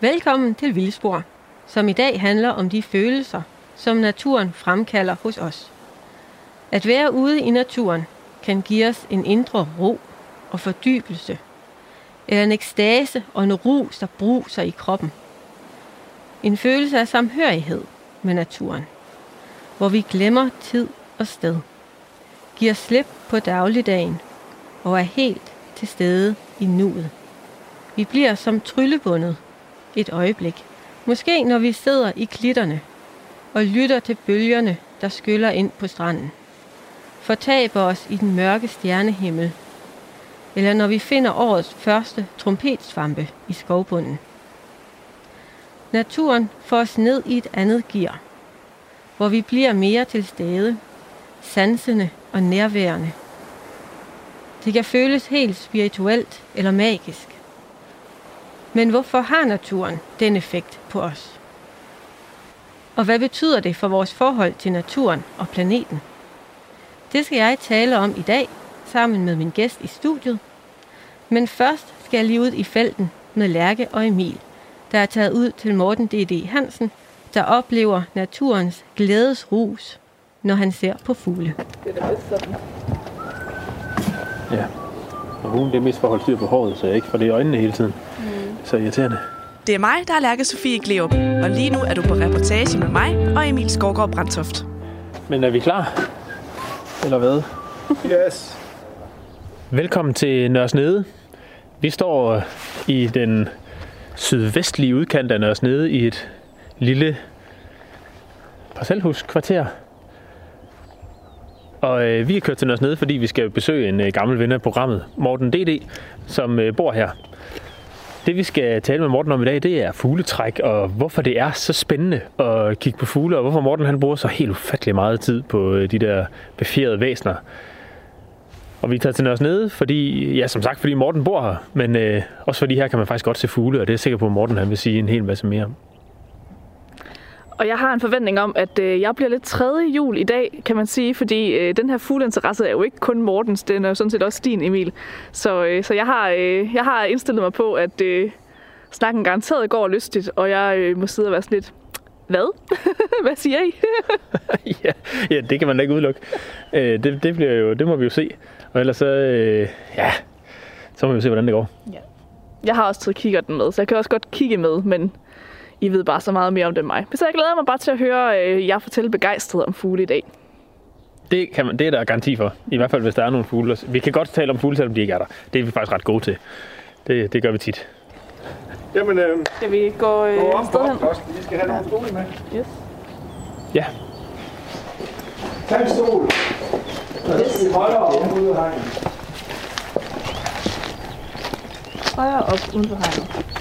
Velkommen til Vildspor, som i dag handler om de følelser, som naturen fremkalder hos os. At være ude i naturen kan give os en indre ro og fordybelse, eller en ekstase og en rus, der bruser i kroppen. En følelse af samhørighed med naturen, hvor vi glemmer tid og sted, giver slip på dagligdagen og er helt til stede i nuet. Vi bliver som tryllebundet et øjeblik. Måske når vi sidder i klitterne og lytter til bølgerne, der skyller ind på stranden. Fortaber os i den mørke stjernehimmel. Eller når vi finder årets første trompetsvampe i skovbunden. Naturen får os ned i et andet gear, hvor vi bliver mere til stede, sansende og nærværende. Det kan føles helt spirituelt eller magisk. Men hvorfor har naturen den effekt på os? Og hvad betyder det for vores forhold til naturen og planeten? Det skal jeg tale om i dag sammen med min gæst i studiet. Men først skal jeg lige ud i felten med Lærke og Emil, der er taget ud til Morten D.D. Hansen, der oplever naturens glædesrus, når han ser på fugle. Det er det sådan. Ja. Og hun det er mest for at holde styr på håret, så jeg ikke får det i øjnene hele tiden. Mm. Så irriterende. Det er mig, der er Lærke Sofie Gleup, og lige nu er du på reportage med mig og Emil Skovgaard Brandtoft. Men er vi klar? Eller hvad? Yes. Velkommen til Nørresnede. Vi står i den sydvestlige udkant af Nørresnede i et lille parcelhuskvarter. Og øh, vi er kørt til Nørresnede, fordi vi skal besøge en øh, gammel ven af programmet, Morten D.D., som øh, bor her. Det vi skal tale med Morten om i dag, det er fugletræk, og hvorfor det er så spændende at kigge på fugle, og hvorfor Morten han bruger så helt ufattelig meget tid på øh, de der befjerede væsner. Og vi tager til os nede, fordi, ja, som sagt, fordi Morten bor her, men øh, også fordi her kan man faktisk godt se fugle, og det er sikker på, at Morten han vil sige en hel masse mere om. Og jeg har en forventning om, at øh, jeg bliver lidt tredje jul i dag, kan man sige, fordi øh, den her fugleinteresse er jo ikke kun Mortens, den er jo sådan set også din, Emil. Så, øh, så jeg, har, øh, jeg har indstillet mig på, at øh, snakken garanteret går lystigt, og jeg øh, må sidde og være sådan lidt, hvad? Hvad siger I? ja, ja, det kan man da ikke udelukke. Øh, det, det, bliver jo, det må vi jo se. Og ellers så, øh, ja, så må vi jo se, hvordan det går. Ja. Jeg har også taget kiggerten med, så jeg kan også godt kigge med, men i ved bare så meget mere om det end mig. Så jeg glæder mig bare til at høre øh, jer fortælle begejstret om fugle i dag. Det, kan man, det er der garanti for. I hvert fald, hvis der er nogle fugle. Vi kan godt tale om fugle, selvom de ikke er der. Det er vi faktisk ret gode til. Det, det gør vi tit. Jamen, øh, skal vi gå, øh, sted hen? Vi skal have nogle stole med. Yes. Ja. Tag en stol. Og så skal vi højere op ude af hegnet. Højere op ude af hegnet.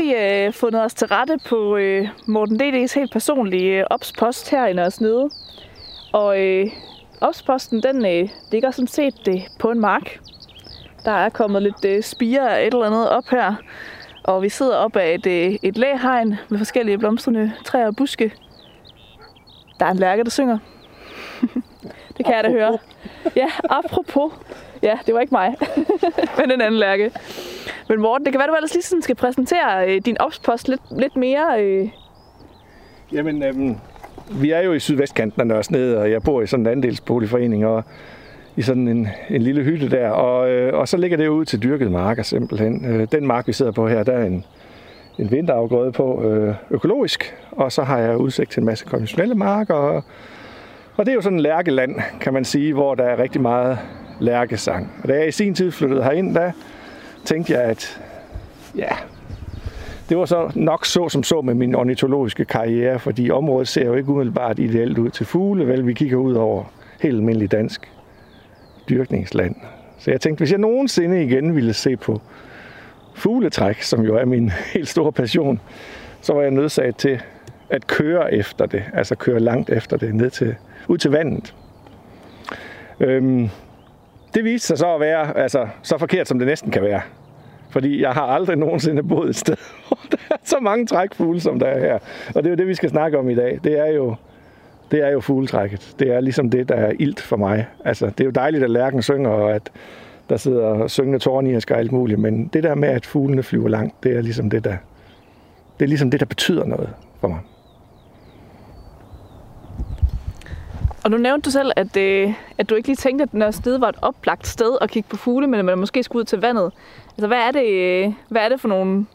Vi øh, fundet os til rette på øh, Morten D.D.'s helt personlige øh, opspost her i Nørresnede. Og øh, opsposten den øh, ligger sådan set øh, på en mark. Der er kommet lidt øh, spire af et eller andet op her. Og vi sidder op af et, øh, et læhegn med forskellige blomstrende træer og buske. Der er en lærke, der synger. det kan apropos. jeg da høre. Ja, apropos. Ja, det var ikke mig, men en anden lærke. Men Morten, det kan være, du ellers lige skal præsentere øh, din opspost lidt, lidt mere. Øh. Jamen, øhm, vi er jo i sydvestkanten af Nørresnede, og jeg bor i sådan en andelsboligforening, og i sådan en, en lille hytte der. Og, øh, og så ligger det ud til dyrket marker simpelthen. Øh, den mark, vi sidder på her, der er en, en vinterafgrøde på øh, økologisk, og så har jeg udsigt til en masse konventionelle marker. Og, og det er jo sådan en lærkeland, kan man sige, hvor der er rigtig meget lærkesang. Og da jeg i sin tid flyttede herind, der tænkte jeg, at ja, det var så nok så som så med min ornitologiske karriere, fordi området ser jo ikke umiddelbart ideelt ud til fugle, vel vi kigger ud over helt almindelig dansk dyrkningsland. Så jeg tænkte, hvis jeg nogensinde igen ville se på fugletræk, som jo er min helt store passion, så var jeg nødsaget til at køre efter det, altså køre langt efter det, ned til, ud til vandet. Øhm, det viste sig så at være altså, så forkert, som det næsten kan være. Fordi jeg har aldrig nogensinde boet et sted, hvor der er så mange trækfugle, som der er her. Og det er jo det, vi skal snakke om i dag. Det er jo, det er jo fugletrækket. Det er ligesom det, der er ilt for mig. Altså, det er jo dejligt, at lærken synger, og at der sidder syngende tårn i og alt muligt. Men det der med, at fuglene flyver langt, det er ligesom det, der, det er ligesom det, der betyder noget for mig. Og nu nævnte du selv, at, øh, at du ikke lige tænkte, at Nørre Snede var et oplagt sted at kigge på fugle, men at man måske skulle ud til vandet. Altså, hvad er det, øh, hvad er det for nogle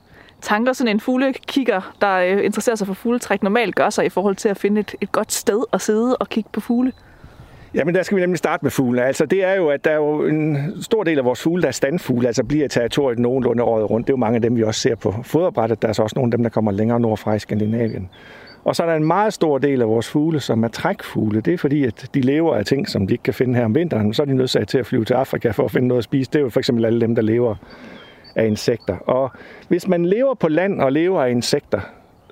tanker, sådan en fuglekigger, der øh, interesserer sig for fugletræk, normalt gør sig i forhold til at finde et, et godt sted at sidde og kigge på fugle? Jamen, der skal vi nemlig starte med fuglene. Altså, det er jo, at der er jo en stor del af vores fugle, der er standfugle, altså bliver territoriet nogenlunde året rundt. Det er jo mange af dem, vi også ser på foderbrættet. Der er så også nogle af dem, der kommer længere nordfra i Skandinavien. Og så er der en meget stor del af vores fugle, som er trækfugle. Det er fordi, at de lever af ting, som de ikke kan finde her om vinteren. Så er de nødsaget til at flyve til Afrika for at finde noget at spise. Det er jo for eksempel alle dem, der lever af insekter. Og hvis man lever på land og lever af insekter,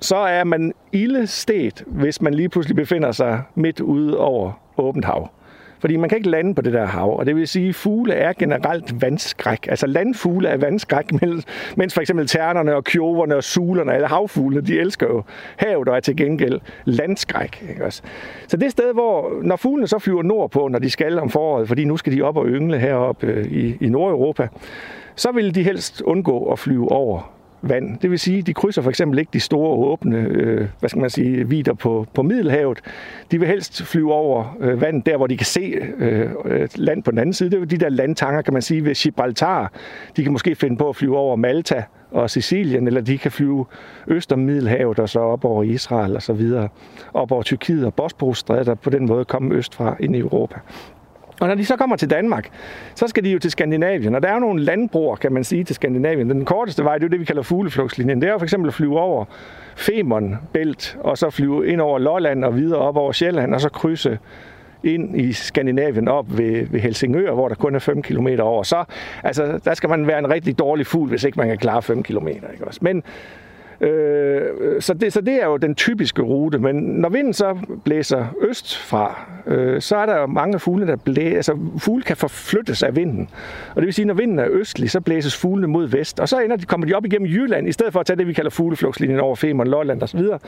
så er man ildestet, hvis man lige pludselig befinder sig midt ude over åbent hav. Fordi man kan ikke lande på det der hav, og det vil sige, at fugle er generelt vandskræk. Altså landfugle er vandskræk, mens for eksempel ternerne og kjoverne og sulerne, alle havfuglene, de elsker jo havet og er til gengæld landskræk. Ikke også? Så det sted, hvor når fuglene så flyver nordpå, når de skal om foråret, fordi nu skal de op og yngle heroppe øh, i, i Nordeuropa, så vil de helst undgå at flyve over vand. Det vil sige, de krydser for eksempel ikke de store åbne, øh, hvad skal man sige, vider på, på Middelhavet. De vil helst flyve over øh, vand, der hvor de kan se øh, øh land på den anden side. Det er de der landtanger, kan man sige, ved Gibraltar. De kan måske finde på at flyve over Malta og Sicilien, eller de kan flyve øst om Middelhavet og så op over Israel og så videre, op over Tyrkiet og Bosporusstrædet og på den måde komme østfra ind i Europa. Og når de så kommer til Danmark, så skal de jo til Skandinavien. Og der er jo nogle landbroer, kan man sige, til Skandinavien. Den korteste vej, det er jo det, vi kalder fugleflugtslinjen. Det er jo for eksempel at flyve over Femern Bælt, og så flyve ind over Lolland og videre op over Sjælland, og så krydse ind i Skandinavien op ved, ved Helsingør, hvor der kun er 5 km over. Så altså, der skal man være en rigtig dårlig fugl, hvis ikke man kan klare 5 km. Ikke også? Men Øh, så, det, så det er jo den typiske rute, men når vinden så blæser øst fra, øh, så er der jo mange fugle, der blæser, altså fugle kan forflyttes af vinden. Og det vil sige, når vinden er østlig, så blæses fuglene mod vest, og så ender de, kommer de op igennem Jylland, i stedet for at tage det, vi kalder fugleflugtslinjen over Femern, Lolland osv., så,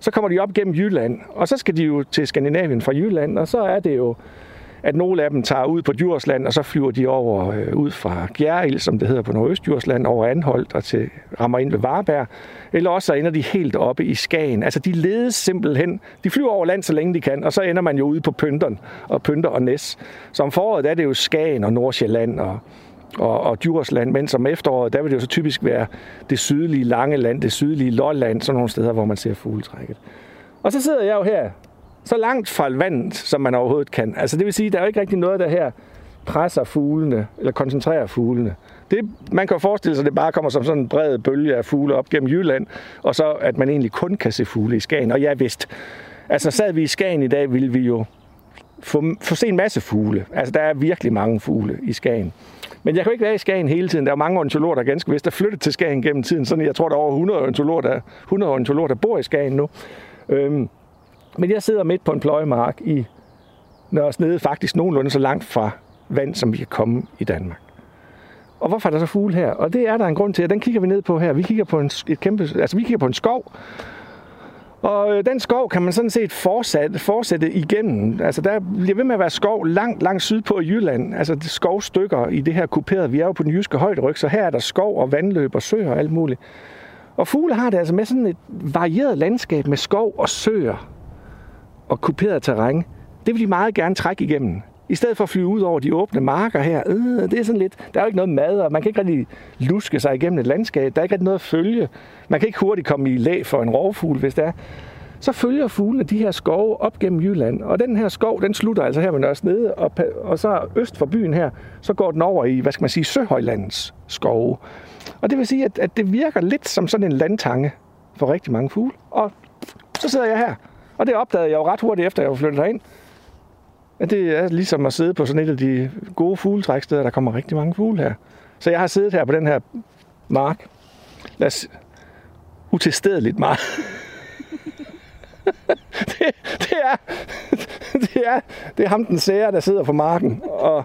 så kommer de op igennem Jylland, og så skal de jo til Skandinavien fra Jylland, og så er det jo at nogle af dem tager ud på Djursland, og så flyver de over øh, ud fra Gjerild, som det hedder på Nordøstdjursland, over Anholdt og til, rammer ind ved Varberg. Eller også så ender de helt oppe i Skagen. Altså de ledes simpelthen. De flyver over land, så længe de kan, og så ender man jo ude på Pynteren og Pynter og Næs. Så om foråret er det jo Skagen og Nordsjælland og, og, og Djursland, men som efteråret, der vil det jo så typisk være det sydlige Langeland, det sydlige Lolland, sådan nogle steder, hvor man ser fugletrækket. Og så sidder jeg jo her så langt fra vandet, som man overhovedet kan. Altså det vil sige, der er jo ikke rigtig noget, der her presser fuglene, eller koncentrerer fuglene. Det, man kan forestille sig, at det bare kommer som sådan en bred bølge af fugle op gennem Jylland, og så at man egentlig kun kan se fugle i Skagen. Og ja, vist. Altså sad vi i Skagen i dag, ville vi jo få, få se en masse fugle. Altså der er virkelig mange fugle i Skagen. Men jeg kan ikke være i Skagen hele tiden. Der er mange ornitologer, der ganske vist er flyttet til Skagen gennem tiden. Sådan, jeg tror, der er over 100 ornitologer, der, 100 ornitologer, der bor i Skagen nu. Øhm, men jeg sidder midt på en pløjemark i Nørresnede, faktisk nogenlunde så langt fra vand, som vi kan komme i Danmark. Og hvorfor er der så fugle her? Og det er der en grund til, og den kigger vi ned på her. Vi kigger på en, et kæmpe, altså vi kigger på en skov, og øh, den skov kan man sådan set fortsætte, fortsætte igennem. Altså der bliver ved med at være skov langt, langt sydpå i Jylland. Altså det skovstykker i det her kuperede. Vi er jo på den jyske højderyg, så her er der skov og vandløb og søer og alt muligt. Og fugle har det altså med sådan et varieret landskab med skov og søer og kuperet terræn, det vil de meget gerne trække igennem. I stedet for at flyve ud over de åbne marker her, øh, det er sådan lidt, der er jo ikke noget mad, og man kan ikke rigtig luske sig igennem et landskab. Der er ikke rigtig noget at følge. Man kan ikke hurtigt komme i læ for en rovfugl, hvis det er. Så følger fuglene de her skove op gennem Jylland, og den her skov, den slutter altså her ved Nørresnede, og, og så øst for byen her, så går den over i, hvad skal man sige, Søhøjlands skove. Og det vil sige, at, at det virker lidt som sådan en landtange for rigtig mange fugle. Og så sidder jeg her og det opdagede jeg jo ret hurtigt efter, jeg var flyttet herind. At det er ligesom at sidde på sådan et af de gode fugletræksteder, der kommer rigtig mange fugle her. Så jeg har siddet her på den her mark. Lad os utilstedeligt meget. det, det, er, det, er, det er ham den sære, der sidder på marken og,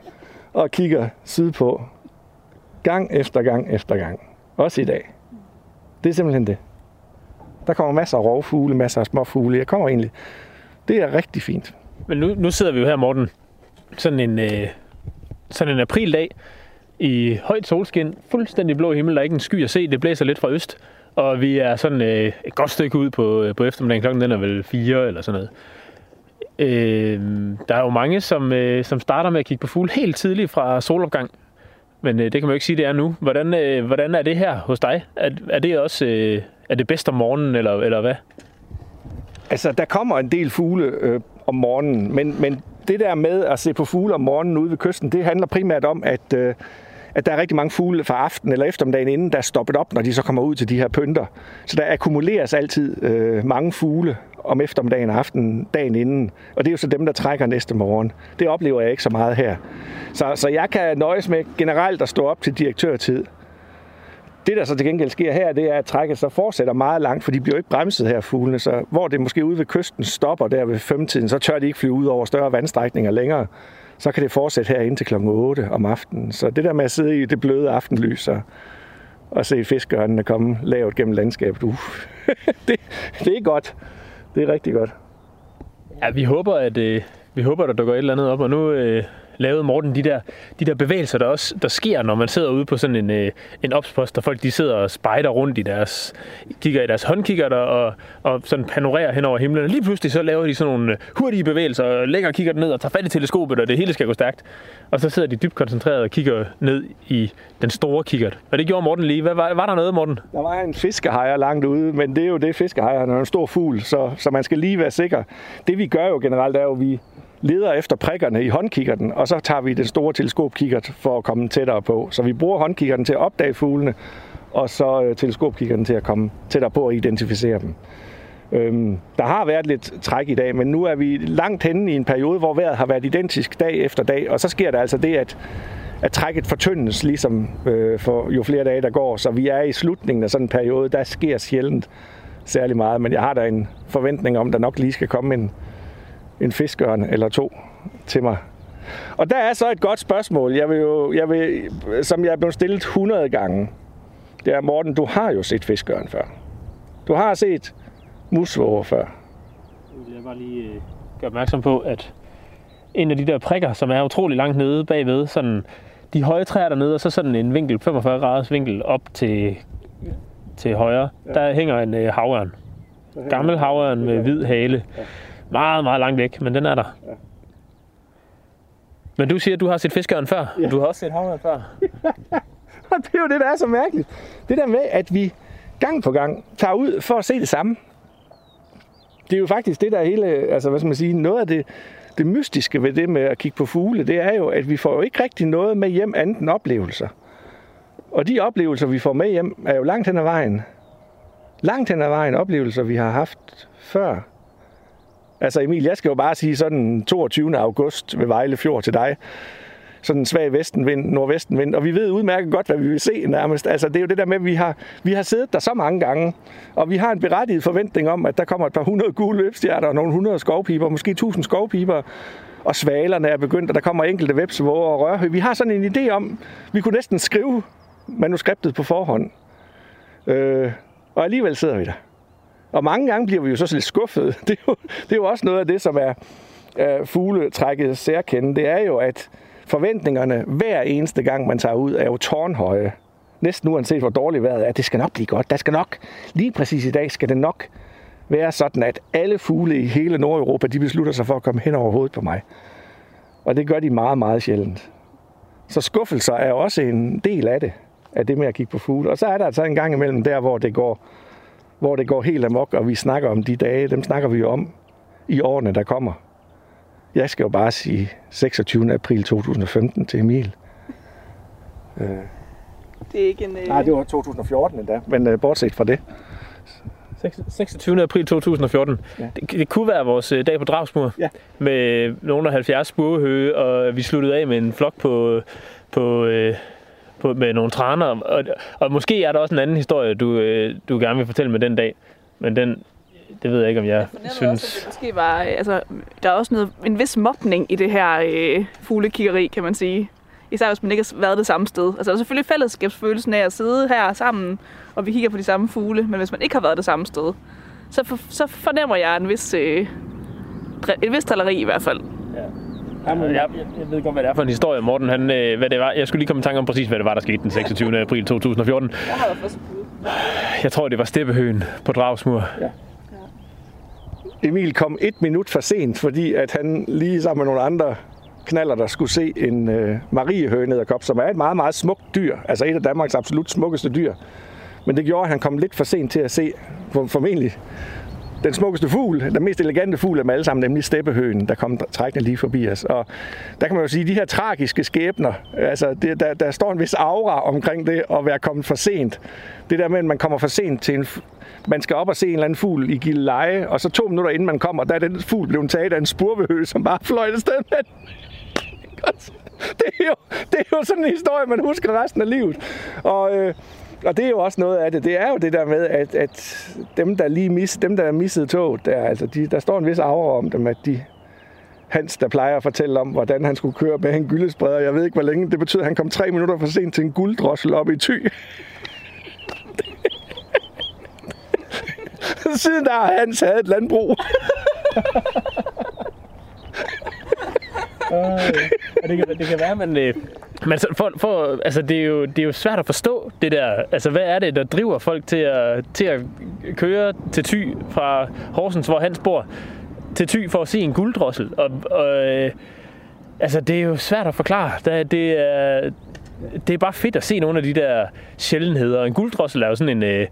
og kigger sydpå. Gang efter gang efter gang. Også i dag. Det er simpelthen det. Der kommer masser af rovfugle, masser af småfugle. Jeg kommer egentlig. Det er rigtig fint. Men nu, nu sidder vi jo her, Morten, sådan en, øh, sådan en aprildag i højt solskin, fuldstændig blå himmel, der er ikke en sky at se, det blæser lidt fra øst, og vi er sådan øh, et godt stykke ud på, øh, på eftermiddagen, klokken den er vel fire eller sådan noget. Øh, der er jo mange, som, øh, som starter med at kigge på fugle helt tidligt fra solopgang, men øh, det kan man jo ikke sige, det er nu. Hvordan, øh, hvordan er det her hos dig? Er, er det også øh, er det bedst om morgenen, eller, eller hvad? Altså, der kommer en del fugle øh, om morgenen, men, men det der med at se på fugle om morgenen ude ved kysten, det handler primært om, at, øh, at der er rigtig mange fugle fra aften eller eftermiddagen inden, der er stoppet op, når de så kommer ud til de her pynter. Så der akkumuleres altid øh, mange fugle om eftermiddagen og aftenen dagen inden. Og det er jo så dem, der trækker næste morgen. Det oplever jeg ikke så meget her. Så, så jeg kan nøjes med generelt at stå op til direktørtid. Det, der så til gengæld sker her, det er, at trækket så fortsætter meget langt, for de bliver jo ikke bremset her, fuglene. Så hvor det måske ude ved kysten stopper der ved femtiden, så tør de ikke flyve ud over større vandstrækninger længere. Så kan det fortsætte her indtil klokken 8 om aftenen. Så det der med at sidde i det bløde aftenlys og, og se fiskørnene komme lavt gennem landskabet, uh, det, det er godt. Det er rigtig godt. Ja, vi håber, at øh, vi håber, at der dukker et eller andet op, og nu øh, lavede Morten de der, de der bevægelser, der også der sker, når man sidder ude på sådan en, øh, en opspost, der folk de sidder og spejder rundt i deres, kigger i deres håndkigger der, og, og sådan panorerer hen over himlen. Og lige pludselig så laver de sådan nogle øh, hurtige bevægelser, og lægger kigger ned og tager fat i teleskopet, og det hele skal gå stærkt. Og så sidder de dybt koncentreret og kigger ned i den store kikkert. Og det gjorde Morten lige. Hvad, var, var der noget, Morten? Der var en fiskehajer langt ude, men det er jo det, fiskehajer er en stor fugl, så, så man skal lige være sikker. Det vi gør jo generelt, er jo, at vi leder efter prikkerne i håndkikkerten, og så tager vi den store teleskopkikkert for at komme tættere på. Så vi bruger håndkikkerten til at opdage fuglene, og så øh, teleskopkikkerten til at komme tættere på og identificere dem. Øhm, der har været lidt træk i dag, men nu er vi langt henne i en periode, hvor vejret har været identisk dag efter dag, og så sker der altså det, at, at trækket fortyndes ligesom øh, for jo flere dage der går, så vi er i slutningen af sådan en periode, der sker sjældent særlig meget, men jeg har da en forventning om, at der nok lige skal komme en, en fiskørn eller to til mig. Og der er så et godt spørgsmål, jeg vil jo, jeg vil, som jeg er blevet stillet 100 gange. Det er, Morten, du har jo set fiskørn før. Du har set musvåger før. Jeg vil bare lige øh, gøre opmærksom på, at en af de der prikker, som er utrolig langt nede bagved, sådan de høje træer dernede, og så sådan en vinkel, 45 graders vinkel op til, til højre, ja. der hænger en øh, havørn. Gammel havørn med hvid hale. Ja. Meget, meget langt væk, men den er der. Ja. Men du siger, at du har set fiskeren før. Ja. Du har også set havørn før. og det er jo det, der er så mærkeligt. Det der med, at vi gang på gang tager ud for at se det samme. Det er jo faktisk det, der er hele, altså hvad skal man sige, noget af det, det mystiske ved det med at kigge på fugle, det er jo, at vi får jo ikke rigtig noget med hjem andet end oplevelser. Og de oplevelser, vi får med hjem, er jo langt hen ad vejen. Langt hen ad vejen oplevelser, vi har haft før. Altså Emil, jeg skal jo bare sige sådan 22. august ved Vejle Fjord til dig. Sådan en svag vestenvind, nordvestenvind, og vi ved udmærket godt, hvad vi vil se nærmest. Altså det er jo det der med, at vi har, vi har siddet der så mange gange, og vi har en berettiget forventning om, at der kommer et par hundrede gule løbstjerter og nogle hundrede skovpiber, måske tusind skovpiber, og svalerne er begyndt, og der kommer enkelte vepsevåger og rørhø. Vi har sådan en idé om, vi kunne næsten skrive manuskriptet på forhånd. Øh, og alligevel sidder vi der. Og mange gange bliver vi jo så lidt skuffede. Det er jo, det er jo også noget af det, som er øh, fugletrækket særkende. Det er jo, at forventningerne hver eneste gang, man tager ud, er jo tårnhøje. Næsten uanset hvor dårligt vejret er, det skal nok blive godt. Der skal nok, lige præcis i dag, skal det nok være sådan, at alle fugle i hele Nordeuropa, de beslutter sig for at komme hen over hovedet på mig. Og det gør de meget, meget sjældent. Så skuffelser er også en del af det, af det med at kigge på fugle. Og så er der altså en gang imellem der, hvor det går hvor det går helt amok, og vi snakker om de dage, dem snakker vi jo om i årene, der kommer. Jeg skal jo bare sige 26. april 2015 til Emil. Øh. Det er ikke en... Øh... Nej, det var 2014 endda, men øh, bortset fra det. 26. april 2014. Ja. Det, det kunne være vores øh, dag på Dragsmur. Ja. Med nogle af 70 spurvehøge, og vi sluttede af med en flok på, på øh, på, med nogle træner. Og, og måske er der også en anden historie, du, øh, du gerne vil fortælle med den dag. Men den, det ved jeg ikke, om jeg, jeg synes... Også, at det måske var, altså, der er også noget, en vis mobning i det her øh, fuglekiggeri, kan man sige. Især hvis man ikke har været det samme sted. Altså der er selvfølgelig fællesskabsfølelsen af at sidde her sammen, og vi kigger på de samme fugle, men hvis man ikke har været det samme sted, så, for, så fornemmer jeg en vis, øh, et vis taleri i hvert fald. Jamen, jeg, jeg ved godt, hvad det er for en historie, Morten. Han, øh, hvad det var. Jeg skulle lige komme i tanke om præcis, hvad det var, der skete den 26. april 2014. Jeg har først Jeg tror, det var Steppehøen på Dragsmur. Ja. Emil kom et minut for sent, fordi at han lige sammen med nogle andre knaller, der skulle se en øh, mariehønederkop, som er et meget, meget smukt dyr. Altså et af Danmarks absolut smukkeste dyr. Men det gjorde, at han kom lidt for sent til at se for, formentlig den smukkeste fugl, den mest elegante fugl af dem alle sammen, nemlig steppehøen, der kom trækkende lige forbi os. Og der kan man jo sige, at de her tragiske skæbner, altså det, der, der står en vis aura omkring det at være kommet for sent. Det der med, at man kommer for sent til en, man skal op og se en eller anden fugl i Gilleleje, og så to minutter inden man kommer, der er den fugl blevet taget af en spurvehø, som bare fløjt afsted med det er, jo, det er jo sådan en historie, man husker resten af livet. Og, øh, og det er jo også noget af det. Det er jo det der med, at, at dem, der lige mis, dem, der missede toget, der, altså de, der står en vis aura om dem, at de, Hans, der plejer at fortælle om, hvordan han skulle køre med en gyldespreder. Jeg ved ikke, hvor længe. Det betyder, at han kom tre minutter for sent til en gulddrossel op i ty. Siden der har Hans havde et landbrug. Øh, det, kan, det kan være, man øh, men for, for, altså, det, er jo, det er jo svært at forstå det der. Altså, hvad er det, der driver folk til at, til at køre til Thy fra Horsens, hvor Hans bor, til Thy for at se en gulddrossel? Og, og, øh, altså, det er jo svært at forklare. Det, det, er, det er bare fedt at se nogle af de der sjældenheder. En gulddrossel er jo sådan en... Øh,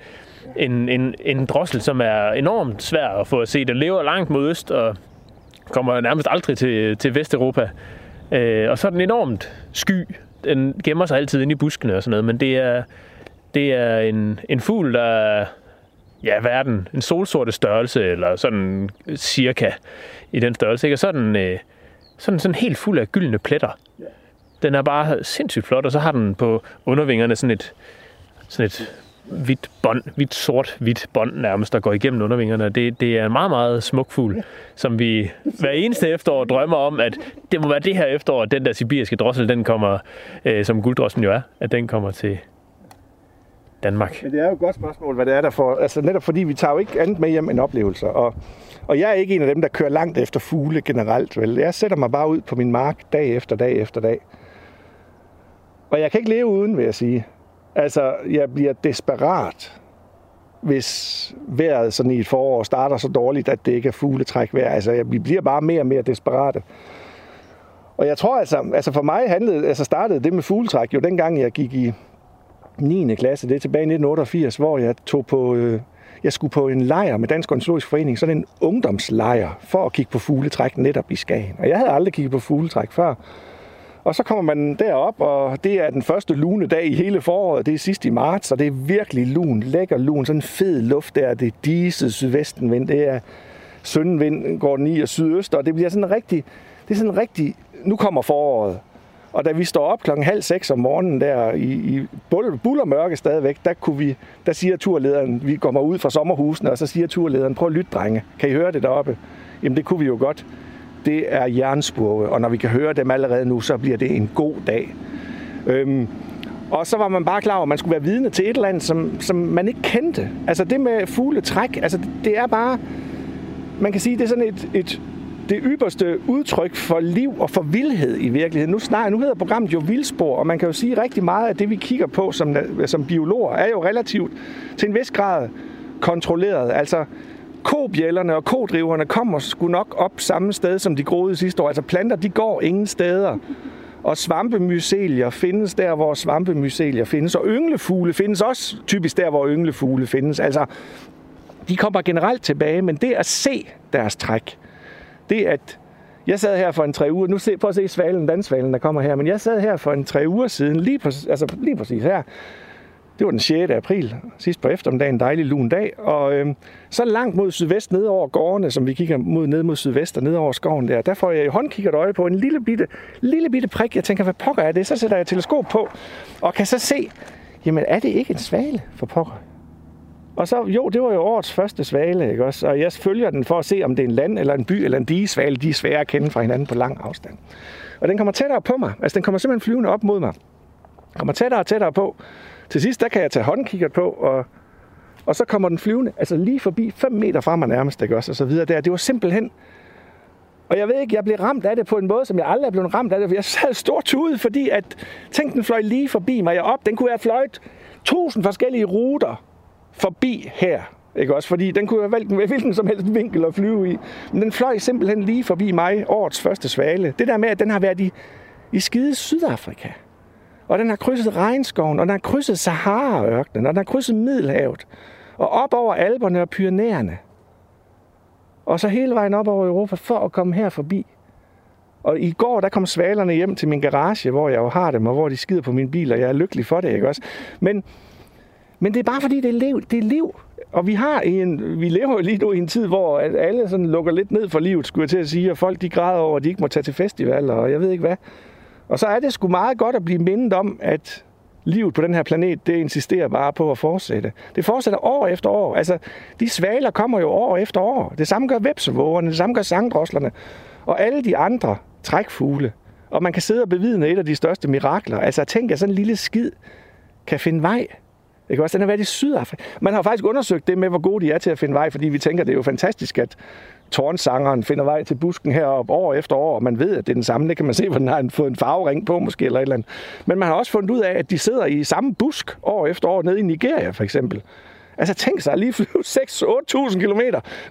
en, en, en drossel, som er enormt svær at få at se. Den lever langt mod øst, og kommer nærmest aldrig til, til Vesteuropa. Øh, og så er den enormt sky. Den gemmer sig altid inde i buskene og sådan noget, men det er, det er en, en fugl, der er, ja, hvad er den? En solsorte størrelse, eller sådan cirka i den størrelse. Ikke? Og så er den øh, sådan, sådan helt fuld af gyldne pletter. Den er bare sindssygt flot, og så har den på undervingerne sådan et, sådan et hvidt bånd, hvidt sort hvidt bånd nærmest, der går igennem undervingerne. Det, det er en meget, meget smuk fugl, som vi hver eneste efterår drømmer om, at det må være det her efterår, at den der sibiriske drossel, den kommer, øh, som gulddrossen jo er, at den kommer til Danmark. Men det er jo et godt spørgsmål, hvad det er der for. Altså netop fordi vi tager jo ikke andet med hjem end oplevelser. Og, og jeg er ikke en af dem, der kører langt efter fugle generelt. Vel? Jeg sætter mig bare ud på min mark dag efter dag efter dag. Og jeg kan ikke leve uden, vil jeg sige. Altså, jeg bliver desperat, hvis vejret sådan i et forår starter så dårligt, at det ikke er fugletræk vejr. Altså, jeg, vi bliver bare mere og mere desperate. Og jeg tror altså, altså for mig handlede, altså startede det med fugletræk jo dengang jeg gik i 9. klasse, det er tilbage i 1988, hvor jeg tog på, øh, jeg skulle på en lejr med Dansk Ornitologisk Forening, sådan en ungdomslejr, for at kigge på fugletræk netop i Skagen. Og jeg havde aldrig kigget på fugletræk før. Og så kommer man derop, og det er den første lune dag i hele foråret. Det er sidst i marts, og det er virkelig lun, lækker lun, sådan en fed luft der. Det er diset sydvestenvind, det er søndenvind, går den i og sydøst, og det bliver sådan rigtig, det er sådan rigtig, nu kommer foråret. Og da vi står op klokken halv seks om morgenen der i, i bullermørke stadigvæk, der, kunne vi, der siger turlederen, vi kommer ud fra sommerhusene, og så siger turlederen, prøv at lytte, drenge. Kan I høre det deroppe? Jamen det kunne vi jo godt det er jernspurve, og når vi kan høre dem allerede nu, så bliver det en god dag. Øhm, og så var man bare klar over, at man skulle være vidne til et eller andet, som, som man ikke kendte. Altså det med fugletræk, altså det er bare, man kan sige, det er sådan et, et det ypperste udtryk for liv og for vildhed i virkeligheden. Nu, snart, nu hedder programmet jo Vildspor, og man kan jo sige rigtig meget af det, vi kigger på som, som biologer, er jo relativt til en vis grad kontrolleret. Altså, kobjællerne og kodriverne kommer sgu nok op samme sted, som de groede sidste år. Altså planter, de går ingen steder. Og svampemycelier findes der, hvor svampemycelier findes. Og ynglefugle findes også typisk der, hvor ynglefugle findes. Altså, de kommer generelt tilbage, men det at se deres træk, det at jeg sad her for en tre uger, nu se, prøv at se svalen, dansvalen, der kommer her, men jeg sad her for en tre uger siden, lige, på, altså, lige præcis her, det var den 6. april, sidst på eftermiddagen, en dejlig lun dag. Og øh, så langt mod sydvest, ned over gårdene, som vi kigger mod, ned mod sydvest og ned over skoven der, der får jeg i håndkikkert øje på en lille bitte, lille bitte prik. Jeg tænker, hvad pokker er det? Så sætter jeg teleskop på, og kan så se, jamen er det ikke en svale for pokker? Og så, jo, det var jo årets første svale, ikke også? Og jeg følger den for at se, om det er en land, eller en by, eller en digesvale. De er svære at kende fra hinanden på lang afstand. Og den kommer tættere på mig. Altså, den kommer simpelthen flyvende op mod mig. Kommer tættere og tættere på. Til sidst, der kan jeg tage håndkikkert på, og, og så kommer den flyvende, altså lige forbi 5 meter fra mig nærmest, ikke også, og så videre der. Det var simpelthen, og jeg ved ikke, jeg blev ramt af det på en måde, som jeg aldrig er blevet ramt af det. Jeg sad stor ud, fordi at, tænk, den fløj lige forbi mig. Jeg op, den kunne have fløjet tusind forskellige ruter forbi her. Ikke også? Fordi den kunne have valgt hvilken som helst vinkel at flyve i. Men den fløj simpelthen lige forbi mig, årets første svale. Det der med, at den har været i, i skide Sydafrika. Og den har krydset regnskoven, og den har krydset Sahara-ørkenen, og den har krydset Middelhavet. Og op over Alperne og Pyrenæerne. Og så hele vejen op over Europa for at komme her forbi. Og i går, der kom svalerne hjem til min garage, hvor jeg jo har dem, og hvor de skider på min bil, og jeg er lykkelig for det, ikke også? Men, men det er bare fordi, det er liv. Det er liv. Og vi har en, vi lever jo lige nu i en tid, hvor alle sådan lukker lidt ned for livet, skulle jeg til at sige, og folk de græder over, at de ikke må tage til festivaler, og jeg ved ikke hvad. Og så er det sgu meget godt at blive mindet om, at livet på den her planet, det insisterer bare på at fortsætte. Det fortsætter år efter år. Altså, de svaler kommer jo år efter år. Det samme gør vepsevågerne, det samme gør sangdroslerne, og alle de andre trækfugle. Og man kan sidde og bevidne et af de største mirakler. Altså, tænk, at sådan en lille skid kan finde vej. Ikke også? Den har været i Sydafrika. Man har faktisk undersøgt det med, hvor gode de er til at finde vej, fordi vi tænker, det er jo fantastisk, at tårnsangeren finder vej til busken heroppe år efter år, og man ved, at det er den samme. Det kan man se, hvor den har fået en farvering på måske, eller et eller andet. Men man har også fundet ud af, at de sidder i samme busk år efter år nede i Nigeria, for eksempel. Altså tænk sig at lige flyve 6-8.000 km.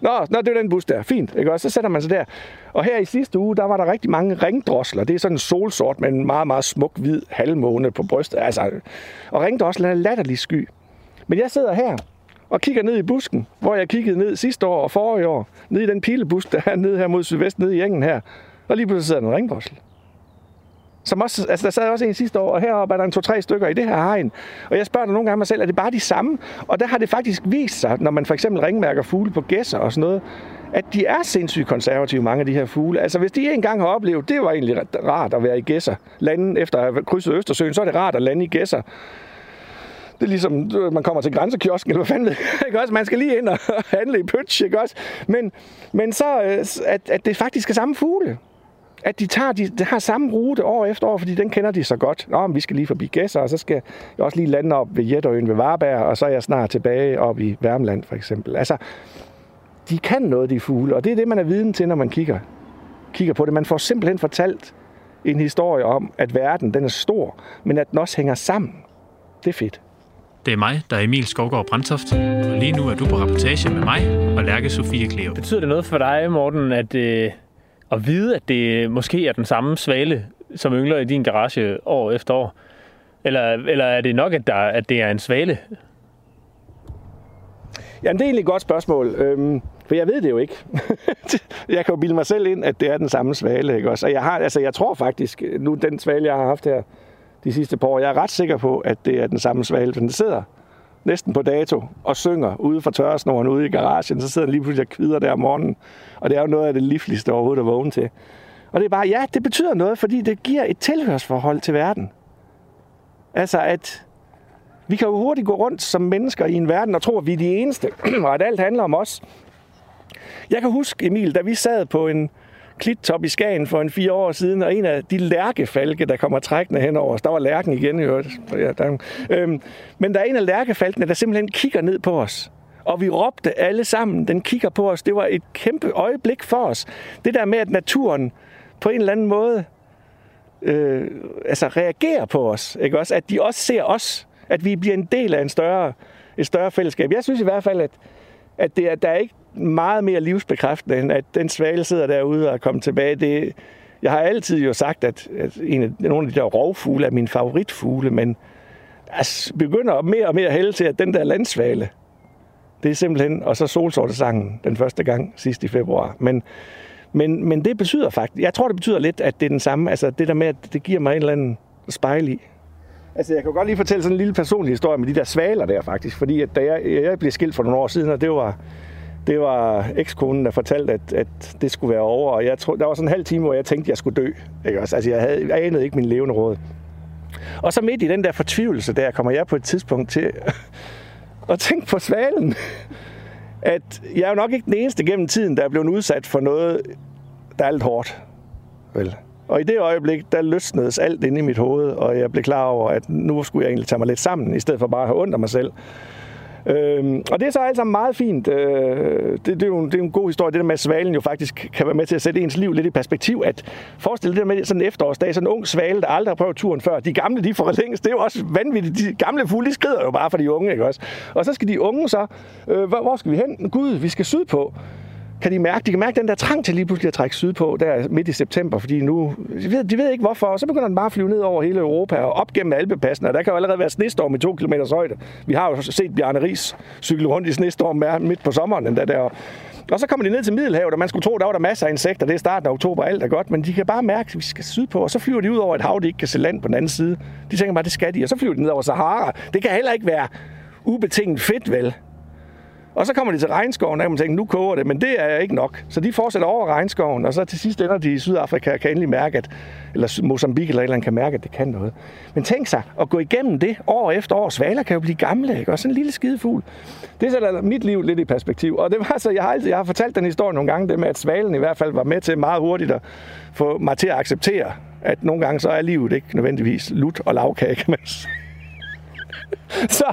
Nå, nå, det er den bus der. Fint. Ikke? Og så sætter man sig der. Og her i sidste uge, der var der rigtig mange ringdrosler. Det er sådan en solsort med en meget, meget smuk hvid halvmåne på brystet. Altså, og ringdrosler er latterlig sky. Men jeg sidder her og kigger ned i busken, hvor jeg kiggede ned sidste år og forrige år. Ned i den pilebusk, der er nede her mod sydvest, nede i engen her. Og lige pludselig sidder der en ringdrossel. Som også, altså der sad også en sidste år, og heroppe er der en to-tre stykker i det her hegn. Og jeg spørger nogle gange mig selv, er det bare de samme? Og der har det faktisk vist sig, når man for eksempel ringmærker fugle på gæsser og sådan noget, at de er sindssygt konservative, mange af de her fugle. Altså hvis de engang har oplevet, det var egentlig rart at være i gæsser, lande efter at have krydset Østersøen, så er det rart at lande i gæsser. Det er ligesom, man kommer til grænsekiosken, eller hvad fanden det ikke også? Man skal lige ind og handle i pøtsch, ikke også? Men, men så, øh, at, at det faktisk er samme fugle at de tager de, de har samme rute år efter år, fordi den kender de så godt. Nå, men vi skal lige forbi Gæsser, og så skal jeg også lige lande op ved Jetøen ved Varberg, og så er jeg snart tilbage op i Værmland for eksempel. Altså, de kan noget, de fugle, og det er det, man er viden til, når man kigger, kigger på det. Man får simpelthen fortalt en historie om, at verden den er stor, men at den også hænger sammen. Det er fedt. Det er mig, der er Emil Skovgaard Brandtoft, og lige nu er du på rapportage med mig og Lærke Sofie Kleo. Betyder det noget for dig, Morten, at, øh, at vide, at det måske er den samme svale, som yngler i din garage år efter år? Eller, eller er det nok, at, der, at det er en svale? Jamen, det er egentlig et godt spørgsmål. Øhm, for jeg ved det jo ikke. jeg kan jo bilde mig selv ind, at det er den samme svale. Ikke også? Og jeg, har, altså, jeg tror faktisk, nu den svale, jeg har haft her de sidste par år, jeg er ret sikker på, at det er den samme svale. Den sidder næsten på dato og synger ude fra tørresnoren ude i garagen. Så sidder den lige pludselig og kvider der om morgenen. Og det er jo noget af det livligste overhovedet at vågne til. Og det er bare, ja, det betyder noget, fordi det giver et tilhørsforhold til verden. Altså at vi kan jo hurtigt gå rundt som mennesker i en verden og tro, at vi er de eneste, og at alt handler om os. Jeg kan huske, Emil, da vi sad på en klittop i Skagen for en fire år siden, og en af de lærkefalke, der kommer trækkende henover os, der var lærken igen, jo. Ja, der, øhm, men der er en af lærkefalkene, der simpelthen kigger ned på os. Og vi råbte alle sammen, den kigger på os. Det var et kæmpe øjeblik for os. Det der med, at naturen på en eller anden måde øh, altså reagerer på os. Ikke også? At de også ser os. At vi bliver en del af en større, et større fællesskab. Jeg synes i hvert fald, at, at det er, der er ikke meget mere livsbekræftende, end at den svale sidder derude og kommer tilbage. Det, jeg har altid jo sagt, at, at en af, nogle af de der rovfugle er min favoritfugle, men jeg begynder mere og mere at hælde til, at den der landsvale, det er simpelthen, og så solsortesangen den første gang sidst i februar. Men, men, men det betyder faktisk, jeg tror det betyder lidt, at det er den samme, altså det der med, at det giver mig en eller anden spejl i. Altså jeg kan godt lige fortælle sådan en lille personlig historie med de der svaler der faktisk, fordi at da jeg, jeg blev skilt for nogle år siden, og det var, det var ekskonen, der fortalte, at, at det skulle være over, og jeg tror, der var sådan en halv time, hvor jeg tænkte, at jeg skulle dø. Ikke også? Altså jeg, havde, jeg anede ikke min levende råd. Og så midt i den der fortvivlelse der, kommer jeg på et tidspunkt til at tænke på svalen. At jeg er jo nok ikke den eneste gennem tiden, der er blevet udsat for noget, der er lidt hårdt. Vel? Og i det øjeblik, der løsnedes alt inde i mit hoved, og jeg blev klar over, at nu skulle jeg egentlig tage mig lidt sammen, i stedet for bare at have ondt af mig selv. Øhm, og det er så alt sammen meget fint. Øh, det, det, er jo, det er jo en god historie, det der med, at svalen jo faktisk kan være med til at sætte ens liv lidt i perspektiv. At forestille det der med sådan en efterårsdag, sådan en ung svale, der aldrig har prøvet turen før. De gamle, de får længst. Det er jo også vanvittigt. De gamle fugle, de skrider jo bare for de unge, ikke også? Og så skal de unge så, øh, hvor, hvor skal vi hen? Gud, vi skal sydpå kan de mærke, de kan mærke den der trang til lige pludselig at trække sydpå der midt i september, fordi nu, de ved, de ved ikke hvorfor, og så begynder den bare at flyve ned over hele Europa og op gennem Alpepassen, og der kan jo allerede være snestorm i to km højde. Vi har jo set Bjarne Ries cykle rundt i snestorm midt på sommeren, den der, der. Og så kommer de ned til Middelhavet, og man skulle tro, der var der masser af insekter. Det er starten af oktober, alt er godt, men de kan bare mærke, at vi skal sydpå, og så flyver de ud over et hav, de ikke kan se land på den anden side. De tænker bare, det skal de, og så flyver de ned over Sahara. Det kan heller ikke være ubetinget fedt, vel? Og så kommer de til regnskoven, og man tænker, nu koger det, men det er ikke nok. Så de fortsætter over regnskoven, og så til sidst ender de i Sydafrika og kan endelig mærke, at, eller Mozambique eller et eller andet kan mærke, at det kan noget. Men tænk sig at gå igennem det år efter år. Svaler kan jo blive gamle, ikke? Og sådan en lille skidefugl. Det sætter mit liv lidt i perspektiv. Og det var så, jeg har, altid, jeg har fortalt den historie nogle gange, det med, at svalen i hvert fald var med til meget hurtigt at få mig til at acceptere, at nogle gange så er livet ikke nødvendigvis lut og lavkage, kan man sige. så,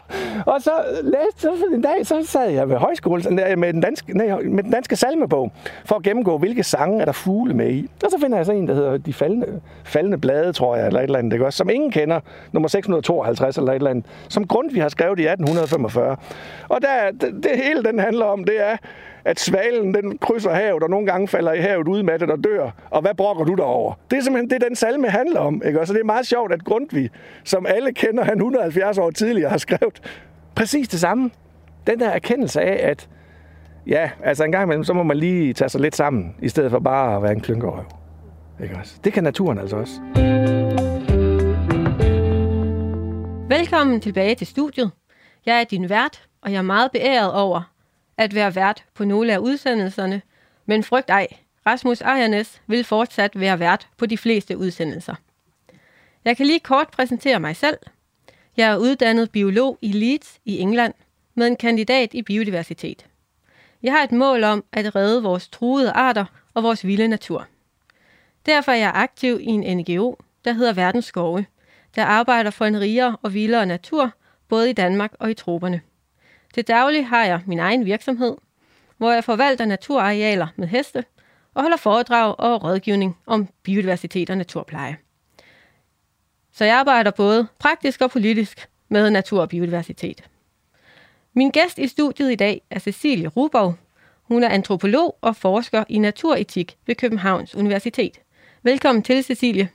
og så læste så en dag, så sad jeg ved højskolen med den, danske, nej, med den danske salmebog, for at gennemgå, hvilke sange er der fugle med i. Og så finder jeg så en, der hedder De faldende, faldende blade, tror jeg, eller et eller andet, ikke også, som ingen kender, nummer 652 eller et eller andet, som Grundtvig har skrevet i 1845. Og der, det, det hele den handler om, det er, at svalen den krydser havet, og nogle gange falder i havet udmattet og dør. Og hvad brokker du derover? Det er simpelthen det, den salme handler om. Ikke? Og så det er meget sjovt, at Grundtvig, som alle kender, han 170 år tidligere har skrevet præcis det samme. Den der erkendelse af, at ja, altså en gang imellem, så må man lige tage sig lidt sammen, i stedet for bare at være en klynkerøv. Ikke også? Det kan naturen altså også. Velkommen tilbage til studiet. Jeg er din vært, og jeg er meget beæret over, at være vært på nogle af udsendelserne, men frygt ej, Rasmus Ejernes vil fortsat være vært på de fleste udsendelser. Jeg kan lige kort præsentere mig selv. Jeg er uddannet biolog i Leeds i England med en kandidat i biodiversitet. Jeg har et mål om at redde vores truede arter og vores vilde natur. Derfor er jeg aktiv i en NGO, der hedder Verdens Skove, der arbejder for en rigere og vildere natur, både i Danmark og i troberne. Til daglig har jeg min egen virksomhed, hvor jeg forvalter naturarealer med heste og holder foredrag og rådgivning om biodiversitet og naturpleje. Så jeg arbejder både praktisk og politisk med natur og biodiversitet. Min gæst i studiet i dag er Cecilie Rubov. Hun er antropolog og forsker i naturetik ved Københavns Universitet. Velkommen til, Cecilie.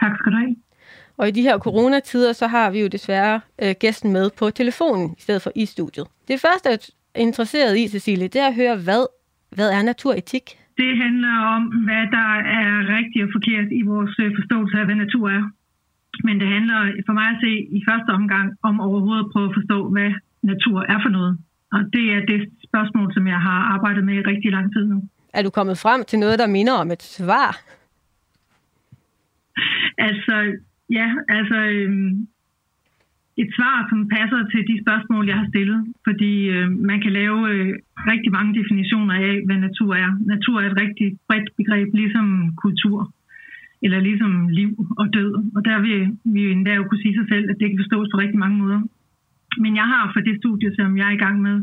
Tak skal du have. Og i de her coronatider, så har vi jo desværre øh, gæsten med på telefonen, i stedet for i studiet. Det første, jeg er interesseret i, Cecilie, det er at høre, hvad, hvad er naturetik? Det handler om, hvad der er rigtigt og forkert i vores øh, forståelse af, hvad natur er. Men det handler for mig at se i første omgang om overhovedet at prøve at forstå, hvad natur er for noget. Og det er det spørgsmål, som jeg har arbejdet med i rigtig lang tid nu. Er du kommet frem til noget, der minder om et svar? Altså, Ja, altså øh, et svar, som passer til de spørgsmål, jeg har stillet. Fordi øh, man kan lave øh, rigtig mange definitioner af, hvad natur er. Natur er et rigtig bredt begreb, ligesom kultur eller ligesom liv og død. Og der vil vi jo endda jo kunne sige sig selv, at det kan forstås på rigtig mange måder. Men jeg har for det studie, som jeg er i gang med,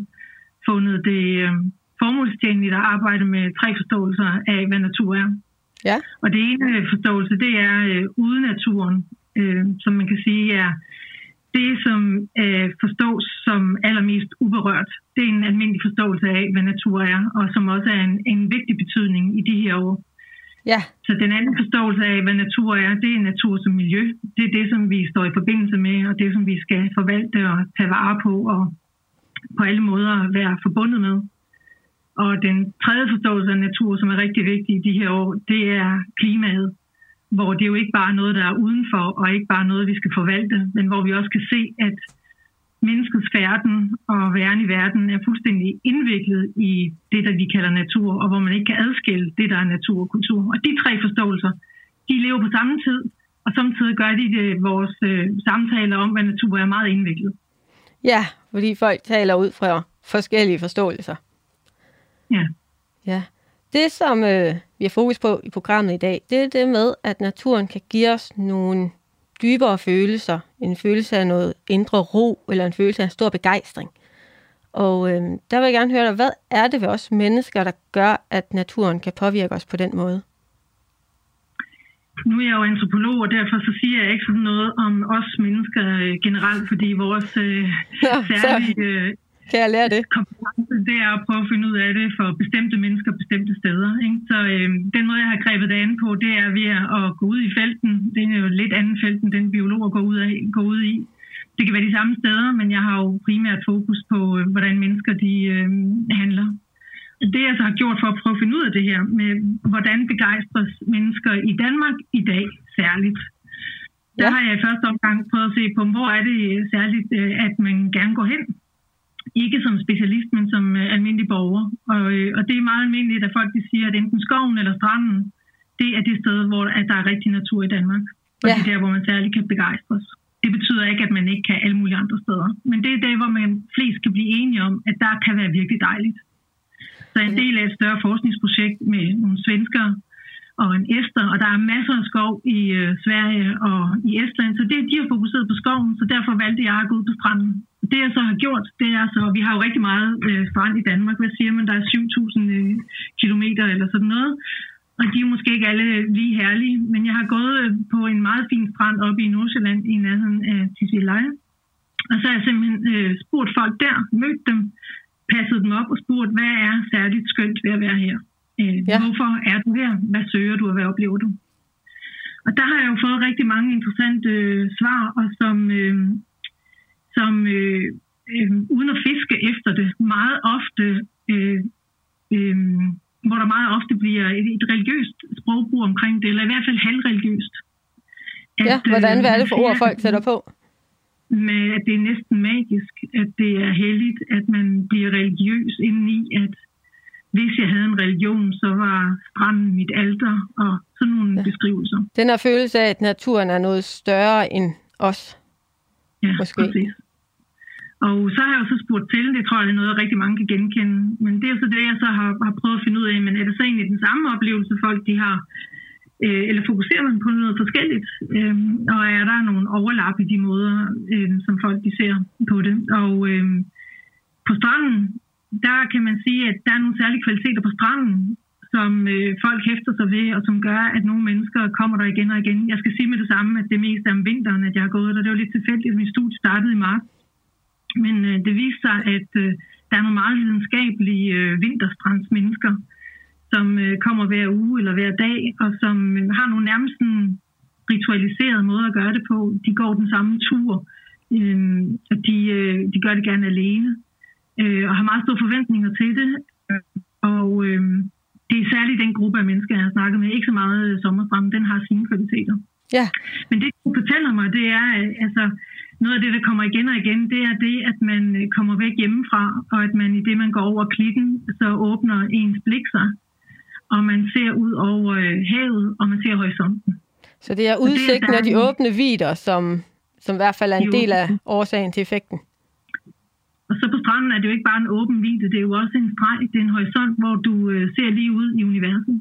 fundet det øh, formålstjenligt at arbejde med tre forståelser af, hvad natur er. Ja. Og det ene forståelse, det er øh, uden naturen, øh, som man kan sige er det, som øh, forstås som allermest uberørt. Det er en almindelig forståelse af, hvad natur er, og som også er en, en vigtig betydning i de her år. Ja. Så den anden forståelse af, hvad natur er, det er natur som miljø. Det er det, som vi står i forbindelse med, og det, som vi skal forvalte og tage vare på, og på alle måder være forbundet med. Og den tredje forståelse af natur, som er rigtig vigtig i de her år, det er klimaet hvor det jo ikke bare er noget, der er udenfor, og ikke bare noget, vi skal forvalte, men hvor vi også kan se, at menneskets færden og væren i verden er fuldstændig indviklet i det, der vi kalder natur, og hvor man ikke kan adskille det, der er natur og kultur. Og de tre forståelser, de lever på samme tid, og samtidig gør de det, vores øh, samtaler om, hvad natur er meget indviklet. Ja, fordi folk taler ud fra forskellige forståelser. Ja. Ja. Det, som øh, vi har fokus på i programmet i dag, det er det med, at naturen kan give os nogle dybere følelser. En følelse af noget indre ro, eller en følelse af stor begejstring. Og øh, der vil jeg gerne høre dig, hvad er det ved os mennesker, der gør, at naturen kan påvirke os på den måde? Nu er jeg jo antropolog, og derfor så siger jeg ikke sådan noget om os mennesker øh, generelt, fordi vores øh, Nå, særlige øh, kan jeg lære det? kompetence, det er at prøve at finde ud af det for bestemte mennesker bestemte steder. Ikke? Så øh, den måde, jeg har grebet det an på, det er ved at gå ud i felten. Det er jo lidt anden felt, end den biologer går ud, af, går ud i. Det kan være de samme steder, men jeg har jo primært fokus på, øh, hvordan mennesker de øh, handler det jeg så har gjort for at prøve at finde ud af det her med, hvordan begejstres mennesker i Danmark i dag særligt. Der Ja. har jeg i første omgang prøvet at se på, hvor er det særligt, øh, at man gerne går hen. Ikke som specialist, men som øh, almindelig borger. Og, øh, og det er meget almindeligt, at folk de siger, at enten skoven eller stranden, det er det sted, hvor at der er rigtig natur i Danmark. Og Ja. det er der, hvor man særligt kan begejstres. Det betyder ikke, at man ikke kan alle mulige andre steder. Men det er der, hvor man flest kan blive enige om, at der kan være virkelig dejligt. Så en del af et større forskningsprojekt med nogle svenskere og en ester, og der er masser af skov i øh, Sverige og i Estland, så det, de har fokuseret på skoven, så derfor valgte jeg at gå ud på stranden. Det jeg så har gjort, det er så, vi har jo rigtig meget øh, strand i Danmark, hvad siger man, der er 7.000 øh, kilometer eller sådan noget, og de er måske ikke alle lige herlige, men jeg har gået øh, på en meget fin strand oppe i Nordsjælland i nærheden af Tisvildeleje, og så har jeg simpelthen øh, spurgt folk der, mødt dem, passet dem op og spurgt, hvad er særligt skønt ved at være her? Øh, Ja. ja. Hvorfor er du her? Hvad søger du, og hvad oplever du? Og der har jeg jo fået rigtig mange interessante øh, svar, og som, øh, som øh, øh, uden at fiske efter det, meget ofte, øh, øh, hvor der meget ofte bliver et, et religiøst sprogbrug omkring det, eller i hvert fald halvreligiøst. Ja, At, øh, hvordan hvad er det for ord, folk sætter på? med, at det er næsten magisk, at det er heldigt, at man bliver religiøs indeni, at hvis jeg havde en religion, så var stranden mit alter, og sådan nogle Ja. beskrivelser. Den her følelse af, at naturen er noget større end os. Ja, Måske. præcis. Og så har jeg jo så spurgt til, det tror jeg er noget, rigtig mange kan genkende, men det er jo så det, jeg så har, har prøvet at finde ud af, men er det så egentlig den samme oplevelse, folk de har, øh, eller fokuserer man på noget forskelligt, øh, og er der nogle overlap i de måder, øh, som folk de ser på det. Og øh, på stranden, der kan man sige, at der er nogle særlige kvaliteter på stranden, som øh, folk hæfter sig ved, og som gør, at nogle mennesker kommer der igen og igen. Jeg skal sige med det samme, at det mest er om vinteren, at jeg har gået der. Det var lidt tilfældigt, at min studie startede i marts. Men øh, det viste sig, at øh, der er nogle meget videnskabelige øh, vinterstrandsmennesker, som øh, kommer hver uge eller hver dag, og som øh, har nogle nærmest sådan ritualiserede måder at gøre det på. De går den samme tur, øh, og de, øh, de gør det gerne alene, øh, og har meget store forventninger til det. Øh, Og øh, det er særligt den gruppe af mennesker, jeg har snakket med. Ikke så meget øh, sommerstrand, den har sine kvaliteter. Ja, Men det, du fortæller mig, det er øh, altså noget af det, der kommer igen og igen, det er det, at man kommer væk hjemmefra, og at man i det, man går over klitten, så åbner ens blik sig, og man ser ud over havet, og man ser horisonten. så det er er udsigten af de åbne vider, som, som i hvert fald er en De del af årsagen til effekten. Og så på stranden er det jo ikke bare en åben vide, det er jo også en streg, det er en horisont, hvor du øh, ser lige ud i universet.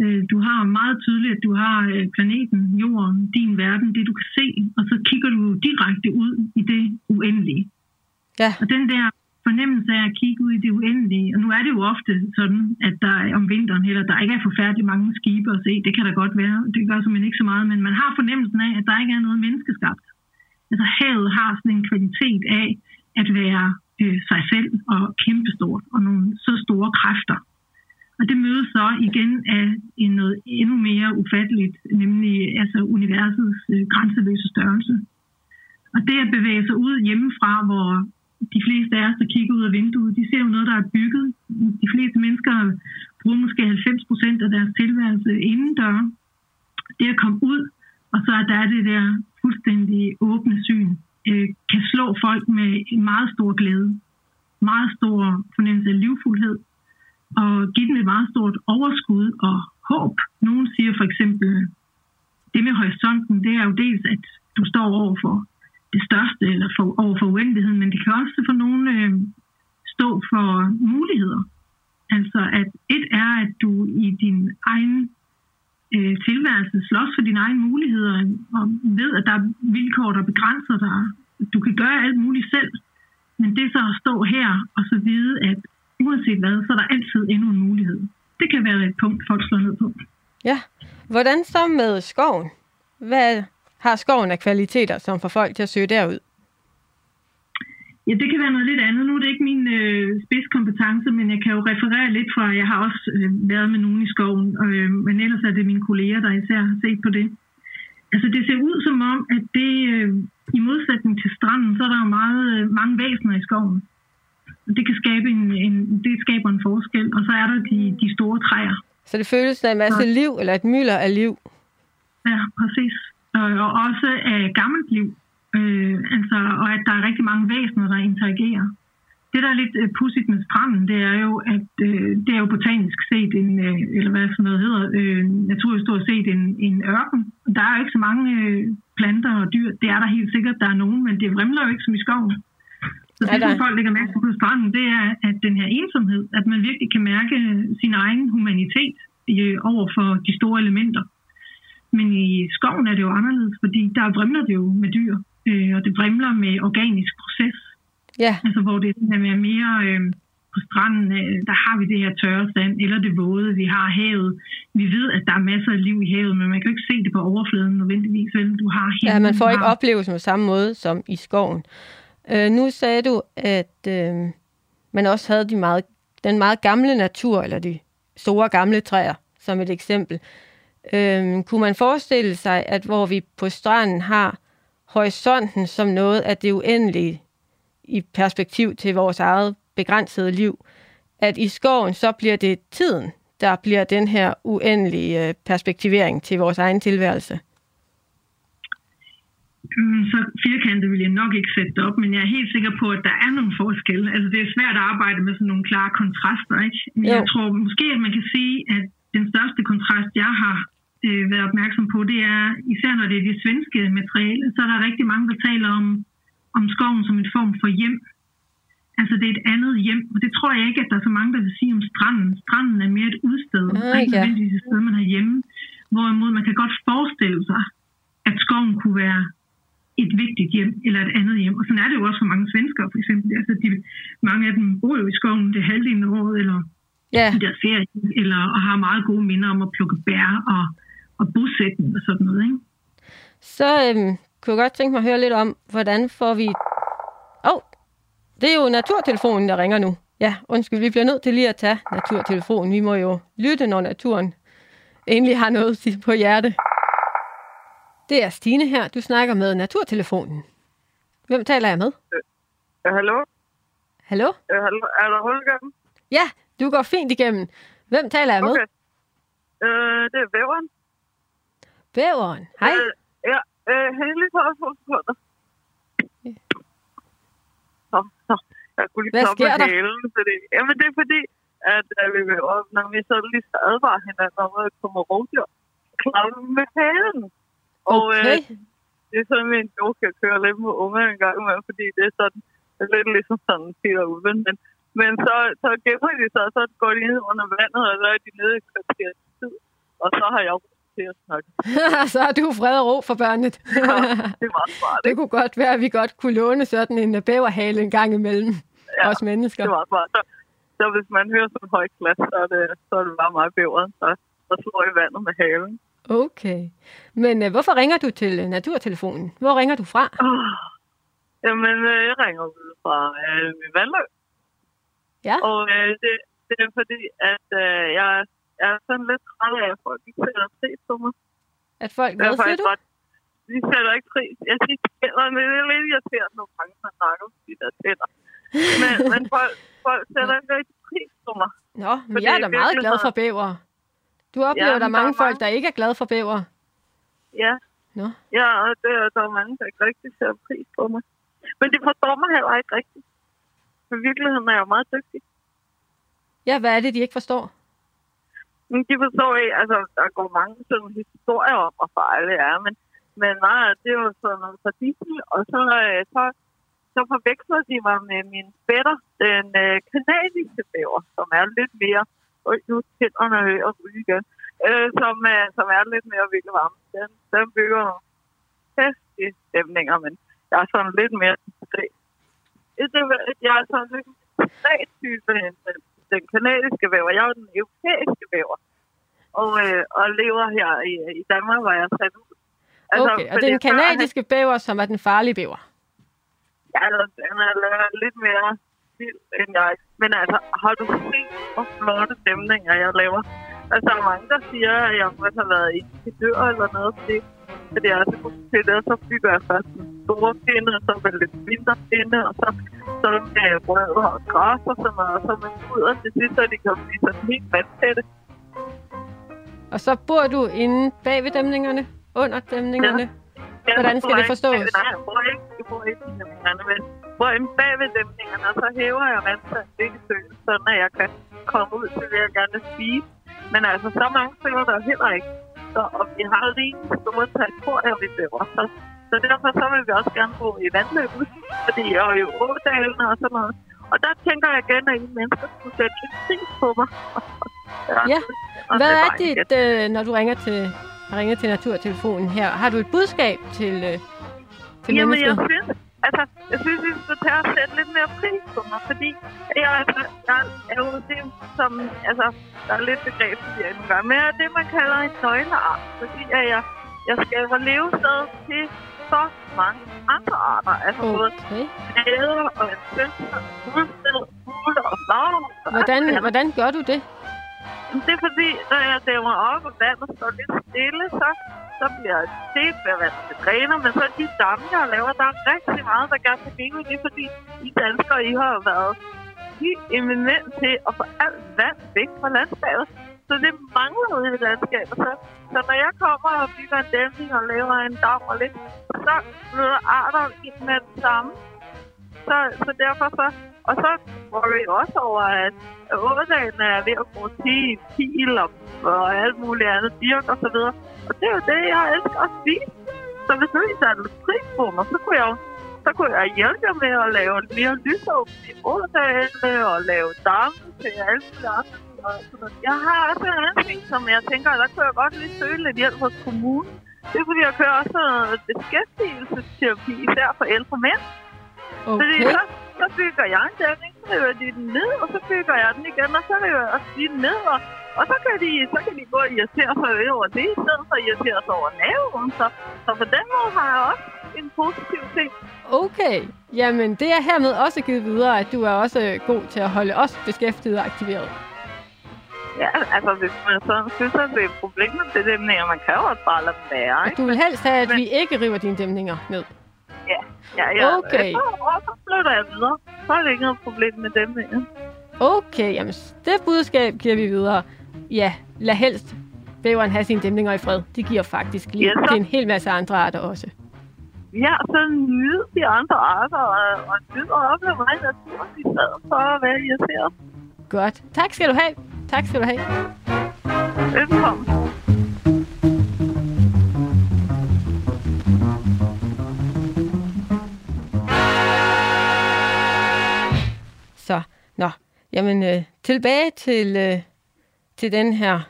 Øh, du har meget tydeligt, at du har øh, planeten, jorden, din verden, det du kan se, og så kigger du direkte ud i det uendelige. Ja, Og den der fornemmelse af at kigge ud i det uendelige, og nu er det jo ofte sådan, at der er om vinteren heller, der ikke er forfærdeligt mange skibe at se, det kan der godt være, det gør simpelthen ikke så meget, men man har fornemmelsen af, at der ikke er noget menneskeskabt. Altså havet har sådan en kvalitet af at være øh, sig selv og kæmpestort, og nogle så store kræfter. Og det mødes så igen af en noget endnu mere ufatteligt, nemlig altså universets øh, grænseløse størrelse. Og det at bevæge sig ud hjemmefra, hvor de fleste af os, der kigger ud af vinduet, de ser jo noget, der er bygget. De fleste mennesker bruger måske 90 procent af deres tilværelse indendør. Det at komme ud, og så er der det der fuldstændig åbne syn, øh, kan slå folk med en meget stor glæde, meget stor fornemmelse af livfuldhed, og give dem et meget stort overskud og håb. Nogle siger for eksempel, det med horisonten, det er jo dels, at du står over for det største, eller for, over for uendeligheden, men det kan også for nogen øh, stå for muligheder. Altså, at et er, at du i din egen øh, tilværelse slås for dine egne muligheder, og ved, at der er vilkår, der begrænser dig. Du kan gøre alt muligt selv, men det så at stå her og så vide, at uanset hvad, så er der altid endnu en mulighed. Det kan være et punkt, folk slår ned på. Ja. Hvordan så med skoven? Hvad har skoven af kvaliteter, som får folk til at søge derud? Ja, det kan være noget lidt andet. Nu er det ikke min øh, spidskompetence, men jeg kan jo referere lidt fra, jeg har også øh, været med nogen i skoven, øh, men ellers er det mine kolleger, der især har set på det. Altså det ser ud som om, at det øh, i modsætning til stranden, så er der jo meget, øh, mange væsener i skoven. Det kan skabe en, en, det skaber en forskel, og så er der de, de store træer. Så det føles af en masse liv, eller et mylder af liv? Ja, præcis. Og, og også af gammelt liv. Øh, altså, og at der er rigtig mange væsener, der interagerer. Det, der er lidt uh, pudsigt med stranden, det er jo, at øh, det er jo botanisk set, en, øh, eller hvad sådan noget hedder, øh, naturhistorisk set en, en ørken. Der er jo ikke så mange øh, planter og dyr. Det er der helt sikkert, der er nogen, men det vrimler jo ikke som i skoven. Så det, som folk lægger mærke på stranden, det er, at den her ensomhed, at man virkelig kan mærke sin egen humanitet øh, over for de store elementer. Men i skoven er det jo anderledes, fordi der vrimler det jo med dyr øh, og det vrimler med organisk proces. Ja. Altså hvor det er mere øh, på stranden, øh, der har vi det her tørre sand, eller det våde, vi har havet. Vi ved, at der er masser af liv i havet, men man kan jo ikke se det på overfladen nødvendigvis, vel? Du har ja, man får ikke oplevelsen på samme måde som i skoven. Øh, nu sagde du, at øh, man også havde de meget, den meget gamle natur, eller de store gamle træer, som et eksempel. Øh, kunne man forestille sig, at hvor vi på stranden har horisonten som noget af det uendelige i perspektiv til vores eget begrænsede liv, at i skoven så bliver det tiden, der bliver den her uendelige øh, perspektivering til vores egen tilværelse? Mm, så firkantet vil jeg nok ikke sætte op, men jeg er helt sikker på, at der er nogle forskelle. Altså det er svært at arbejde med sådan nogle klare kontraster, ikke? Men jo. jeg tror måske, at man kan sige, at den største kontrast, jeg har øh, været opmærksom på, det er, især når det er det svenske materiale, så er der rigtig mange, der taler om, om skoven som en form for hjem. Altså det er et andet hjem, og det tror jeg ikke, at der er så mange, der vil sige om stranden. Stranden er mere et udsted, ah, ikke nødvendigvis et sted, man har hjemme. Hvorimod man kan godt forestille sig, at skoven kunne være et vigtigt hjem eller et andet hjem. Og sådan er det jo også for mange svenskere, for eksempel. Altså, de, mange af dem bor jo i skoven det halvdelen af året, eller ja. i deres ferie, eller og har meget gode minder om at plukke bær og, og bosætning og sådan noget. Ikke? Så øhm, kunne jeg godt tænke mig at høre lidt om, hvordan får vi... Åh, oh, det er jo naturtelefonen, der ringer nu. Ja, undskyld, vi bliver nødt til lige at tage naturtelefonen. Vi må jo lytte, når naturen endelig har noget på hjerte. Det er Stine her. Du snakker med Naturtelefonen. Hvem taler jeg med? Ja, hallo? Hallo? Ja, hallo? Er der hul igennem? Ja, du går fint igennem. Hvem taler jeg med? Okay. Øh, det er væveren. Væveren. Hej. Øh, ja, øh, helt lige på to sekunder. Så, så. Jeg kunne lige Hvad sker med der? hælen, fordi... Jamen, det er fordi, at øh, vi væver, når vi så lige skal advare hinanden om, at kommer rovdyr, vi med hælen. Og Okay. øh, det er sådan en joke, jeg kører lidt med unger en gang med, fordi det er sådan, det er lidt ligesom sådan Peter Ulven, men, men så, så gemmer de sig, og så går de ned under vandet, og så er de nede i kvarteret tid, og så har jeg ro til at snakke. så er du fred og ro for børnene. Ja, det meget smart, det kunne godt være, at vi godt kunne låne sådan en bæverhale en gang imellem. Ja, Os mennesker. Det meget smart. Så, så hvis man hører sådan en høj klasse, så er det, så er det bare meget bæveren, så slår i vandet med halen. Okay. Men øh, hvorfor ringer du til øh, Naturtelefonen? Hvor ringer du fra? Oh. Jamen, øh, jeg ringer ud fra øh, vandløb. Ja. Og øh, det, det er fordi, at øh, jeg er sådan lidt træt af, at folk ikke sætter pris på mig. At folk, hvad er siger du? ret- De sætter ikke pris. Jeg siger, tænderne, det er lidt irriterende nogle gange, man snakker om de der tænder. Men, men folk, folk sætter ikke rigtig pris på mig. Nå, men jeg er da meget glad for bæver. Du oplever, Ja, der er men der er mange folk, mange- der ikke er glade for bæver. Ja. Nå. Ja, og det, der er mange, der ikke rigtig ser pris på mig. Men de forstår mig heller ikke rigtigt. For virkeligheden er jeg jo meget dygtig. Ja, hvad er det, de ikke forstår? Men de forstår ikke, altså der går mange sådan historier om, hvor farligt det er, men, men nej, det er jo sådan noget fra Disney, og så, øh, så, så forveksler de mig med min fætter, den øh, kanadiske bæver, som er lidt mere, og nu tænderne og ryge igen, øh, som, øh, som er lidt mere vildt varm. Den, den bygger nogle hæftige stemninger, men jeg er sådan lidt mere det, Jeg er sådan lidt diskret type end den, den kanadiske væver. Jeg er den europæiske væver. Og, øh, og lever her i, i Danmark, hvor jeg er sat ud. Altså, okay, og det er den kanadiske bæver, som er den farlige bæver? Ja, den er lidt mere vild end jeg. Men altså, har du set, hvor flotte stemninger jeg laver? Altså, der er mange, der siger, at jeg må have været ingeniør eller noget, fordi, fordi jeg er så god til det, og så bygger jeg først en stor pinde, og så med lidt mindre pinde, og så, så med brød og græs og sådan noget, og så med ud, og til sidst, så de kan blive sådan helt vandtætte. Og så bor du inde bag ved dæmningerne, under dæmningerne? Ja. Hvordan skal det forstås? Ikke, nej, jeg bor ikke, jeg bor ikke i dæmningerne, men bor inde bag ved dæmningerne, og så hæver jeg vandstand ikke søen, sådan at jeg kan komme ud til det, jeg gerne vil spise. Men altså, så mange søer der heller ikke. Så, og vi har lige en stor territorier, vi bæver. Så, så derfor så vil vi også gerne bo i vandløbet, fordi jeg er jo ådalene og sådan noget. Og der tænker jeg igen, at I mennesker skulle sætte lidt pris på mig. ja. Hvad er dit, øh, når du ringer til, ringer til Naturtelefonen her? Har du et budskab til, øh, til Jamen, mennesket? jeg synes, altså, jeg synes, vi skal tage og sætte lidt mere pris på mig, fordi jeg, altså, jeg er jo det, som, altså, der er lidt begreb det nogle gange, men jeg er det, man kalder en nøgleart, fordi at jeg, jeg skaber levested til så mange andre arter, altså Okay. både æder og insekter, fuldstændig, fugle og flager. Hvordan, hvordan gør du det? Det er fordi, når jeg dæmmer op, og vandet står lidt stille, så, så bliver det ved vandet til træner, Men så de damme, jeg laver, der er rigtig meget, der gør til give det, er fordi I danskere, I har været helt eminent til at få alt vand væk fra landskabet. Så det mangler ude i landskabet. Så, så når jeg kommer og bygger en dæmning og laver en dam og lidt, så flytter arter ind med det samme. Så, så derfor så... Og så var vi også over, at Ådalen er ved at gå til pil og, og alt muligt andet, dirk og så videre. Og det er jo det, jeg elsker at spise. Så hvis nu I satte lidt pris på mig, så kunne jeg jo så kunne jeg hjælpe jer med at lave mere lysåben i Ådalene og lave damme til alle mulige andre. Jeg har også en anden ting, som jeg tænker, der kunne jeg godt lige søge lidt hjælp hos kommunen. Det er fordi, jeg kører også noget beskæftigelsesterapi, især for ældre mænd. Okay. så, så bygger jeg en dæmning, så river de den ned, og så bygger jeg den igen, og så river jeg den ned, og, og så, kan de, så kan de gå og irritere sig over det, i stedet for at irritere sig over naven. Så, så på den måde har jeg også en positiv ting. Okay, jamen det er hermed også givet videre, at du er også god til at holde os beskæftiget og aktiveret. Ja, altså hvis man sådan synes, at det er et problem med det dæmninger, man kan jo også bare lade dem være, Og ikke? du vil helst have, at Men- vi ikke river dine dæmninger ned. Ja, ja. Okay. Så, og så flytter jeg videre. Så er det ikke noget problem med dæmninger. Okay, jamen det budskab giver vi videre. Ja, lad helst bæveren have sine dæmninger i fred. De giver faktisk liv Ja, til en hel masse andre arter også. Ja, så nyde de andre arter, og, og nyde at opleve mig i naturen, i stedet for at være irriteret. Godt. Tak skal du have. Tak skal du have. Velkommen. Jamen, øh, tilbage til, øh, til den her,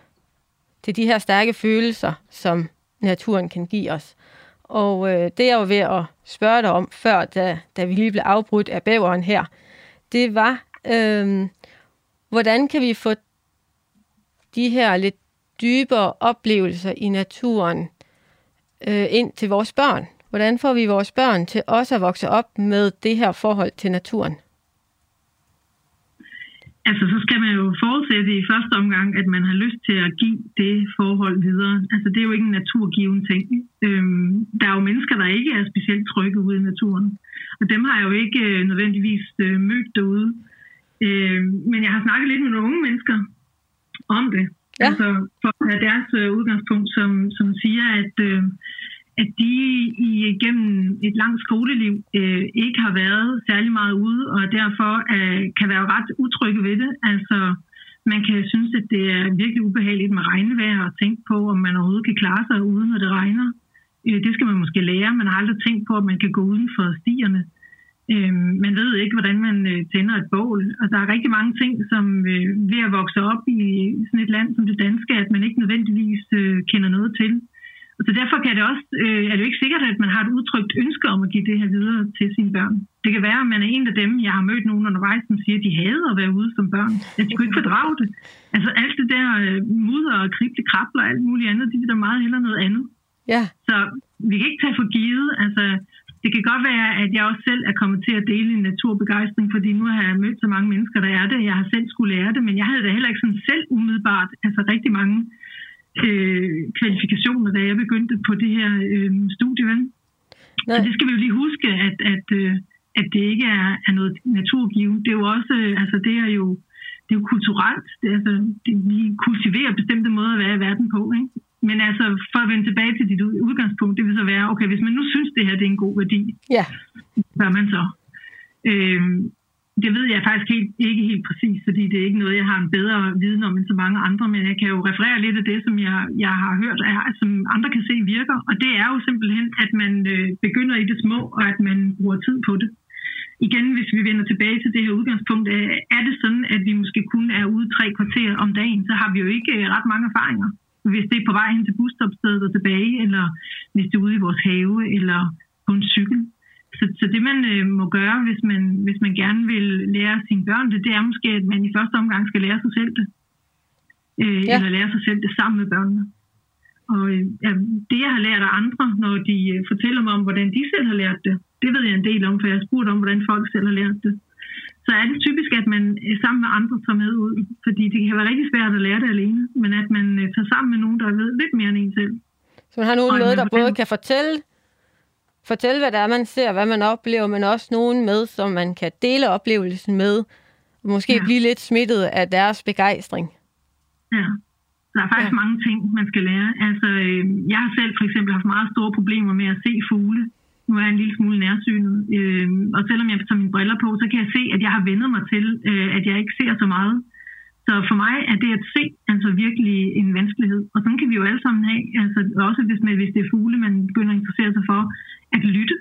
til de her stærke følelser, som naturen kan give os. Og øh, det jeg var ved at spørge dig om før, da, da vi lige blev afbrudt af bæveren her, det var, øh, hvordan kan vi få de her lidt dybere oplevelser i naturen øh, ind til vores børn? Hvordan får vi vores børn til også at vokse op med det her forhold til naturen? Altså, så skal man jo forudsætte i første omgang, at man har lyst til at give det forhold videre. Altså, det er jo ikke en naturgiven ting. Øhm, der er jo mennesker, der ikke er specielt trygge ude i naturen. Og dem har jeg jo ikke øh, nødvendigvis øh, mødt derude. Øhm, men jeg har snakket lidt med nogle unge mennesker om det. Ja. Altså, for at have deres øh, udgangspunkt, som, som siger, at... Øh, at de igennem et langt skoleliv øh, ikke har været særlig meget ude, og derfor øh, kan være ret utrygge ved det. Altså, man kan synes, at det er virkelig ubehageligt med regnvejr og tænke på, om man overhovedet kan klare sig ude, når det regner. Øh, det skal man måske lære. Man har aldrig tænkt på, at man kan gå uden for stierne. Øh, man ved ikke, hvordan man øh, tænder et bål. Og der er rigtig mange ting, som øh, ved at vokse op i sådan et land som det danske, at man ikke nødvendigvis øh, kender noget til. Og så derfor kan det også, øh, er det jo ikke sikkert, at man har et udtrykt ønske om at give det her videre til sine børn. Det kan være, at man er en af dem, jeg har mødt nogen undervejs, som siger, at de hader at være ude som børn. At de kunne ikke fordrage det. Altså alt det der øh, mudder og krible krabler og alt muligt andet, de vil da meget hellere noget andet. Ja. Så vi kan ikke tage for givet. Altså, det kan godt være, at jeg også selv er kommet til at dele en naturbegejstring, fordi nu har jeg mødt så mange mennesker, der er det. Jeg har selv skulle lære det, men jeg havde da heller ikke sådan selv umiddelbart, altså rigtig mange øh, kvalifikationer, da jeg begyndte på det her øh, studie. vel? Nej. Så det skal vi jo lige huske, at, at, øh, at det ikke er, er noget naturgivet. Det er jo også, øh, altså det er jo, det er jo kulturelt. Det, er, altså, det, vi kultiverer bestemte måder at være i verden på. Ikke? Men altså, for at vende tilbage til dit ud- udgangspunkt, det vil så være, okay, hvis man nu synes, det her det er en god værdi, Ja. hvad man så? Øhm, det ved jeg faktisk helt, ikke helt præcis, fordi det er ikke noget, jeg har en bedre viden om end så mange andre, men jeg kan jo referere lidt af det, som jeg, jeg har hørt, er, som andre kan se virker, og det er jo simpelthen, at man øh, begynder i det små, og at man bruger tid på det. Igen, hvis vi vender tilbage til det her udgangspunkt, øh, er det sådan, at vi måske kun er ude tre kvarter om dagen, så har vi jo ikke øh, ret mange erfaringer. Hvis det er på vej hen til busstopstedet og tilbage, eller hvis det er ude i vores have, eller på en cykel. Så, så det man øh, må gøre, hvis man, hvis man gerne vil lære sine børn det, det er måske, at man i første omgang skal lære sig selv det. Øh, Ja. Eller lære sig selv det sammen med børnene. Og øh, det jeg har lært af andre, når de øh, fortæller mig om, hvordan de selv har lært det, det ved jeg en del om, for jeg har spurgt om, hvordan folk selv har lært det. Så er det typisk, at man øh, sammen med andre tager med ud. Fordi det kan være rigtig svært at lære det alene, men at man øh, tager sammen med nogen, der ved lidt mere end en selv. Så man har nogen man der både kan fortælle, fortælle, hvad det er, man ser, hvad man oplever, men også nogen med, som man kan dele oplevelsen med, og måske Ja. blive lidt smittet af deres begejstring. Ja. Der er faktisk ja. mange ting, man skal lære. Altså, øh, jeg har selv for eksempel haft meget store problemer med at se fugle. Nu er jeg en lille smule nærsynet. Øh, og selvom jeg tager mine briller på, så kan jeg se, at jeg har vendet mig til, øh, at jeg ikke ser så meget. Så for mig er det at se altså virkelig en vanskelighed. Og sådan kan vi jo alle sammen have. Altså, også hvis, man, hvis det er fugle, man begynder at interessere sig for, at lytte.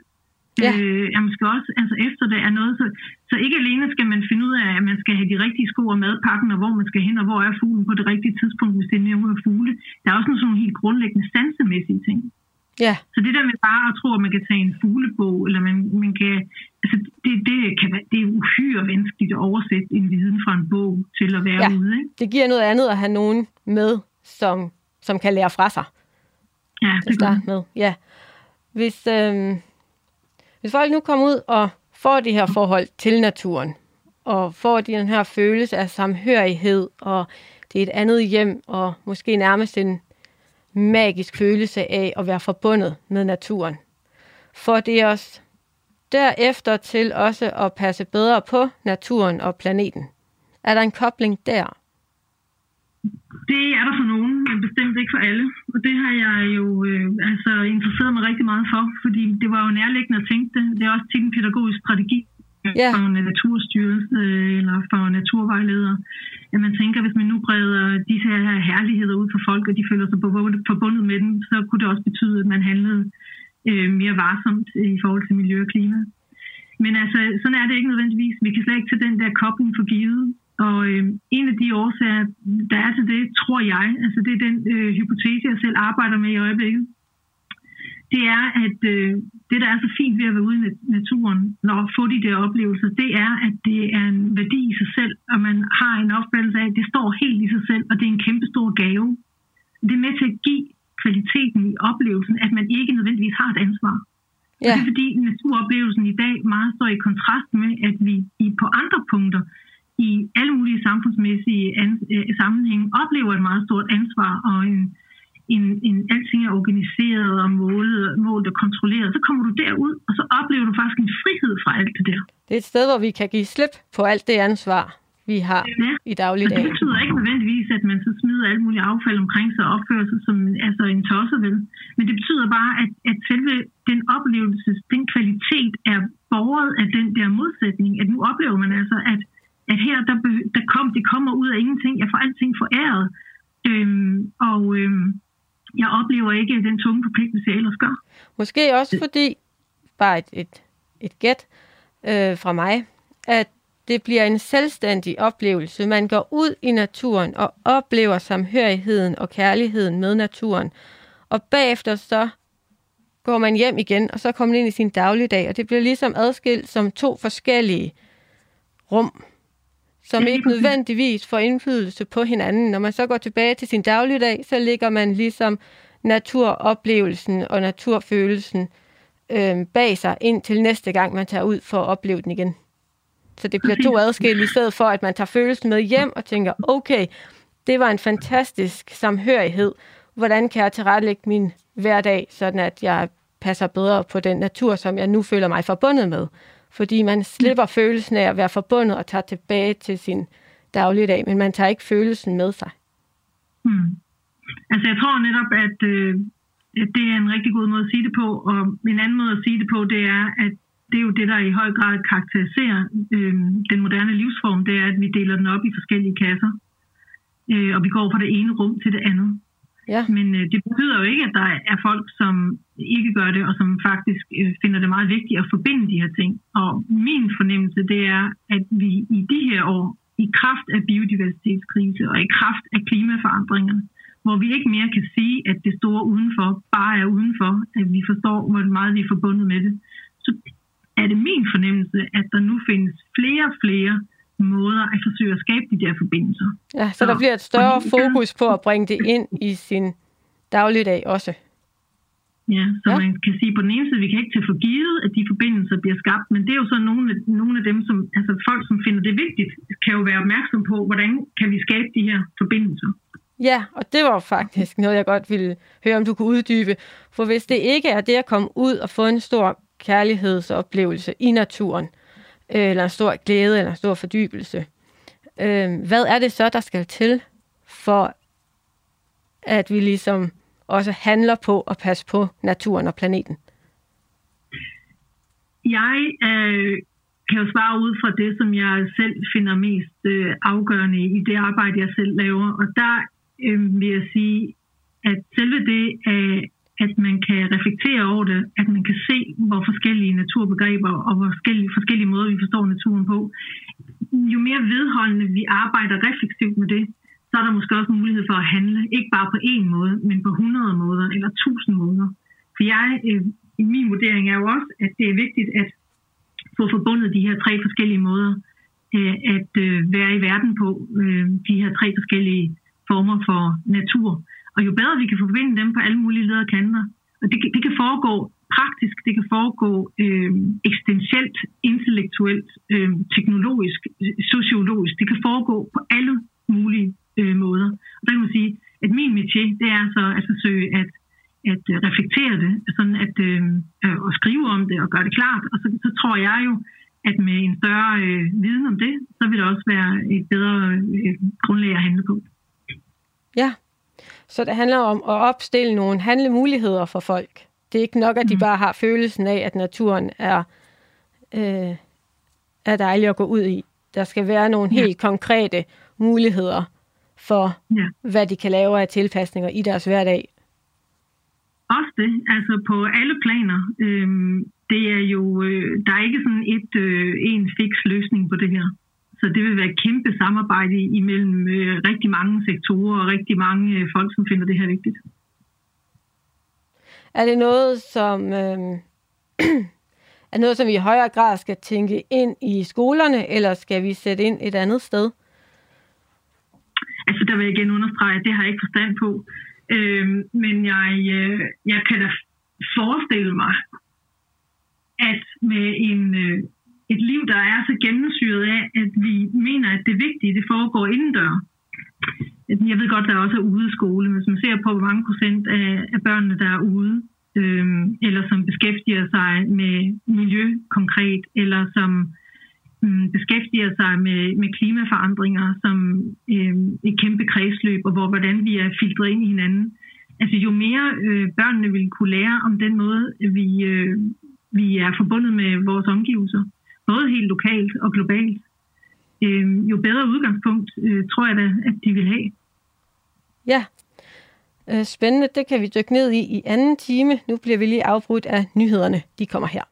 Ja. Øh, er måske også altså efter det er noget, så, så ikke alene skal man finde ud af, at man skal have de rigtige sko og madpakken, og hvor man skal hen, og hvor er fuglen på det rigtige tidspunkt, hvis det er nævnt af fugle. Der er også sådan nogle helt grundlæggende sansemæssige ting. Ja, Så det der med bare at tro, at man kan tage en fuglebog, eller man, man kan, altså det, det, kan være, det er uhyre vanskeligt at oversætte en viden fra en bog til at være Ja. ude. Ikke? det giver noget andet at have nogen med, som, som kan lære fra sig. Ja, det starte med. Ja. Hvis, øhm, hvis folk nu kommer ud og får det her forhold til naturen, og får den her følelse af samhørighed, og det er et andet hjem, og måske nærmest en magisk følelse af at være forbundet med naturen. For det os derefter til også at passe bedre på naturen og planeten. Er der en kobling der? Det er der for nogen, men bestemt ikke for alle. Og det har jeg jo øh, altså interesseret mig rigtig meget for, fordi det var jo nærliggende at tænke det. Det er også tit en pædagogisk strategi Ja. fra en naturstyrelse øh, eller fra naturvejledere. At man tænker, hvis man nu breder disse her herligheder ud for folk, og de føler sig forbundet- forbundet med dem, så kunne det også betyde, at man handlede øh, mere varsomt i forhold til miljø og klima. Men altså, sådan er det ikke nødvendigvis. Vi kan slet ikke tage den der kobling for givet. Og øh, en af de årsager, der er til det, tror jeg, altså det er den øh, hypotese, jeg selv arbejder med i øjeblikket, det er, at øh, det, der er så fint ved at være ude i nat- naturen, når få de der oplevelser, det er, at det er en værdi i sig selv, og man har en opfattelse af, at det står helt i sig selv, og det er en kæmpe stor gave. Det er med til at give kvaliteten i oplevelsen, at man ikke nødvendigvis har et ansvar. Ja. Det er fordi naturoplevelsen i dag meget står i kontrast med, at vi i, på andre punkter i alle mulige samfundsmæssige an, øh, sammenhænge oplever et meget stort ansvar og en, en, en, alting er organiseret og målet, målt og kontrolleret. Så kommer du derud, og så oplever du faktisk en frihed fra alt det der. det er et sted, hvor vi kan give slip på alt det ansvar, vi har Ja. i Og dagligdagen. det betyder ikke nødvendigvis, at man så smider alt muligt affald omkring sig og opfører sig som altså en tosse vel. Men det betyder bare, at, at selve den oplevelse, den kvalitet er borget af den der modsætning. At nu oplever man altså, at, at her der, der kom, det kommer ud af ingenting. Jeg får alting foræret. Øhm, og øhm, jeg oplever ikke den tunge forpligtelse, jeg ellers gør. Måske også fordi, bare et, et, et gæt, øh, fra mig, at det bliver en selvstændig oplevelse. Man går ud i naturen og oplever samhørigheden og kærligheden med naturen. Og bagefter så går man hjem igen, og så kommer man ind i sin dagligdag, og det bliver ligesom adskilt som to forskellige rum, som ikke nødvendigvis får indflydelse på hinanden. Når man så går tilbage til sin dagligdag, så ligger man ligesom naturoplevelsen og naturfølelsen øh, bag sig ind til næste gang, man tager ud for at opleve den igen. Så det bliver to adskilte, i stedet for, at man tager følelsen med hjem og tænker, okay, det var en fantastisk samhørighed. Hvordan kan jeg tilrettelægge min hverdag, sådan at jeg passer bedre på den natur, som jeg nu føler mig forbundet med? Fordi man slipper følelsen af at være forbundet og tager tilbage til sin dagligdag, men man tager ikke følelsen med sig. Hmm. Altså jeg tror netop, at øh, det er en rigtig god måde at sige det på, og en anden måde at sige det på, det er, at det er jo det, der i høj grad karakteriserer øh, den moderne livsform, det er, at vi deler den op i forskellige kasser, øh, og vi går fra det ene rum til det andet. Ja. Men øh, det betyder jo ikke, at der er folk, som ikke gør det, og som faktisk øh, finder det meget vigtigt at forbinde de her ting. Og min fornemmelse, det er, at vi i de her år, i kraft af biodiversitetskrise og i kraft af klimaforandringerne, hvor vi ikke mere kan sige, at det store udenfor bare er udenfor, at vi forstår, hvor meget vi er forbundet med det, så er det min fornemmelse, at der nu findes flere og flere måder at forsøge at skabe de der forbindelser. Ja, så der bliver et større fokus på at bringe det ind i sin dagligdag også. Ja, så ja. man kan sige på den ene side, vi kan ikke tage for givet, at de forbindelser bliver skabt, men det er jo så nogle af, nogle af dem, som, altså folk, som finder det vigtigt, kan jo være opmærksom på, hvordan kan vi skabe de her forbindelser. Ja, og det var faktisk noget, jeg godt ville høre, om du kunne uddybe. For hvis det ikke er det at komme ud og få en stor kærlighedsoplevelse i naturen, øh, eller en stor glæde, eller en stor fordybelse, øh, hvad er det så, der skal til for, at vi ligesom også handler på at passe på naturen og planeten? Jeg øh, kan jo svare ud fra det, som jeg selv finder mest øh, afgørende i det arbejde, jeg selv laver. Og der øh, vil jeg sige, at selve det, øh, at man kan reflektere over det, at man kan se, hvor forskellige naturbegreber og hvor forskellige, forskellige måder, vi forstår naturen på, jo mere vedholdende vi arbejder refleksivt med det, så er der måske også mulighed for at handle, ikke bare på én måde, men på 100 måder eller 1000 måder. For jeg, øh, min vurdering er jo også, at det er vigtigt at få forbundet de her tre forskellige måder øh, at øh, være i verden på, øh, de her tre forskellige former for natur. Og jo bedre vi kan forbinde dem på alle mulige leder og kanter, og det, det kan foregå praktisk, det kan foregå øh, eksistentielt, intellektuelt, øh, teknologisk, sociologisk, det kan foregå på alle mulige øh, måder. Og der kan man sige, at min métier, det er så at forsøge at, at reflektere det, sådan at øh, øh, og skrive om det og gøre det klart. Og så, så tror jeg jo, at med en større øh, viden om det, så vil det også være et bedre øh, grundlag at handle på. Ja, så det handler om at opstille nogle handlemuligheder for folk. Det er ikke nok, at de bare har følelsen af, at naturen er, øh, er dejlig at gå ud i. Der skal være nogle Ja. helt konkrete muligheder for, Ja. hvad de kan lave af tilpasninger i deres hverdag. Også det, altså på alle planer. Øhm, det er jo, øh, der er ikke sådan et øh, en fix løsning på det her. Så det vil være et kæmpe samarbejde imellem øh, rigtig mange sektorer og rigtig mange øh, folk, som finder det her vigtigt. Er det noget, som, øh, er noget, som vi i højere grad skal tænke ind i skolerne, eller skal vi sætte ind et andet sted? Altså der vil jeg igen understrege, at det har jeg ikke forstand på. Øhm, men jeg, øh, jeg kan da forestille mig, at med en, øh, et liv, der er så gennemsyret af, at vi mener, at det vigtige, det foregår indendør. Jeg ved godt, der også er ude skole, men hvis man ser på, hvor mange procent af, af børnene, der er ude, øhm, eller som beskæftiger sig med miljø konkret, eller som mm, beskæftiger sig med, med klimaforandringer som øh, et kæmpe kredsløb, og hvor hvordan vi er filtreret ind i hinanden. Altså jo mere øh, børnene vil kunne lære om den måde, vi, øh, vi er forbundet med vores omgivelser, både helt lokalt og globalt, øh, jo bedre udgangspunkt øh, tror jeg da, at de vil have. Ja, øh, spændende. Det kan vi dykke ned i i anden time. Nu bliver vi lige afbrudt af nyhederne. De kommer her.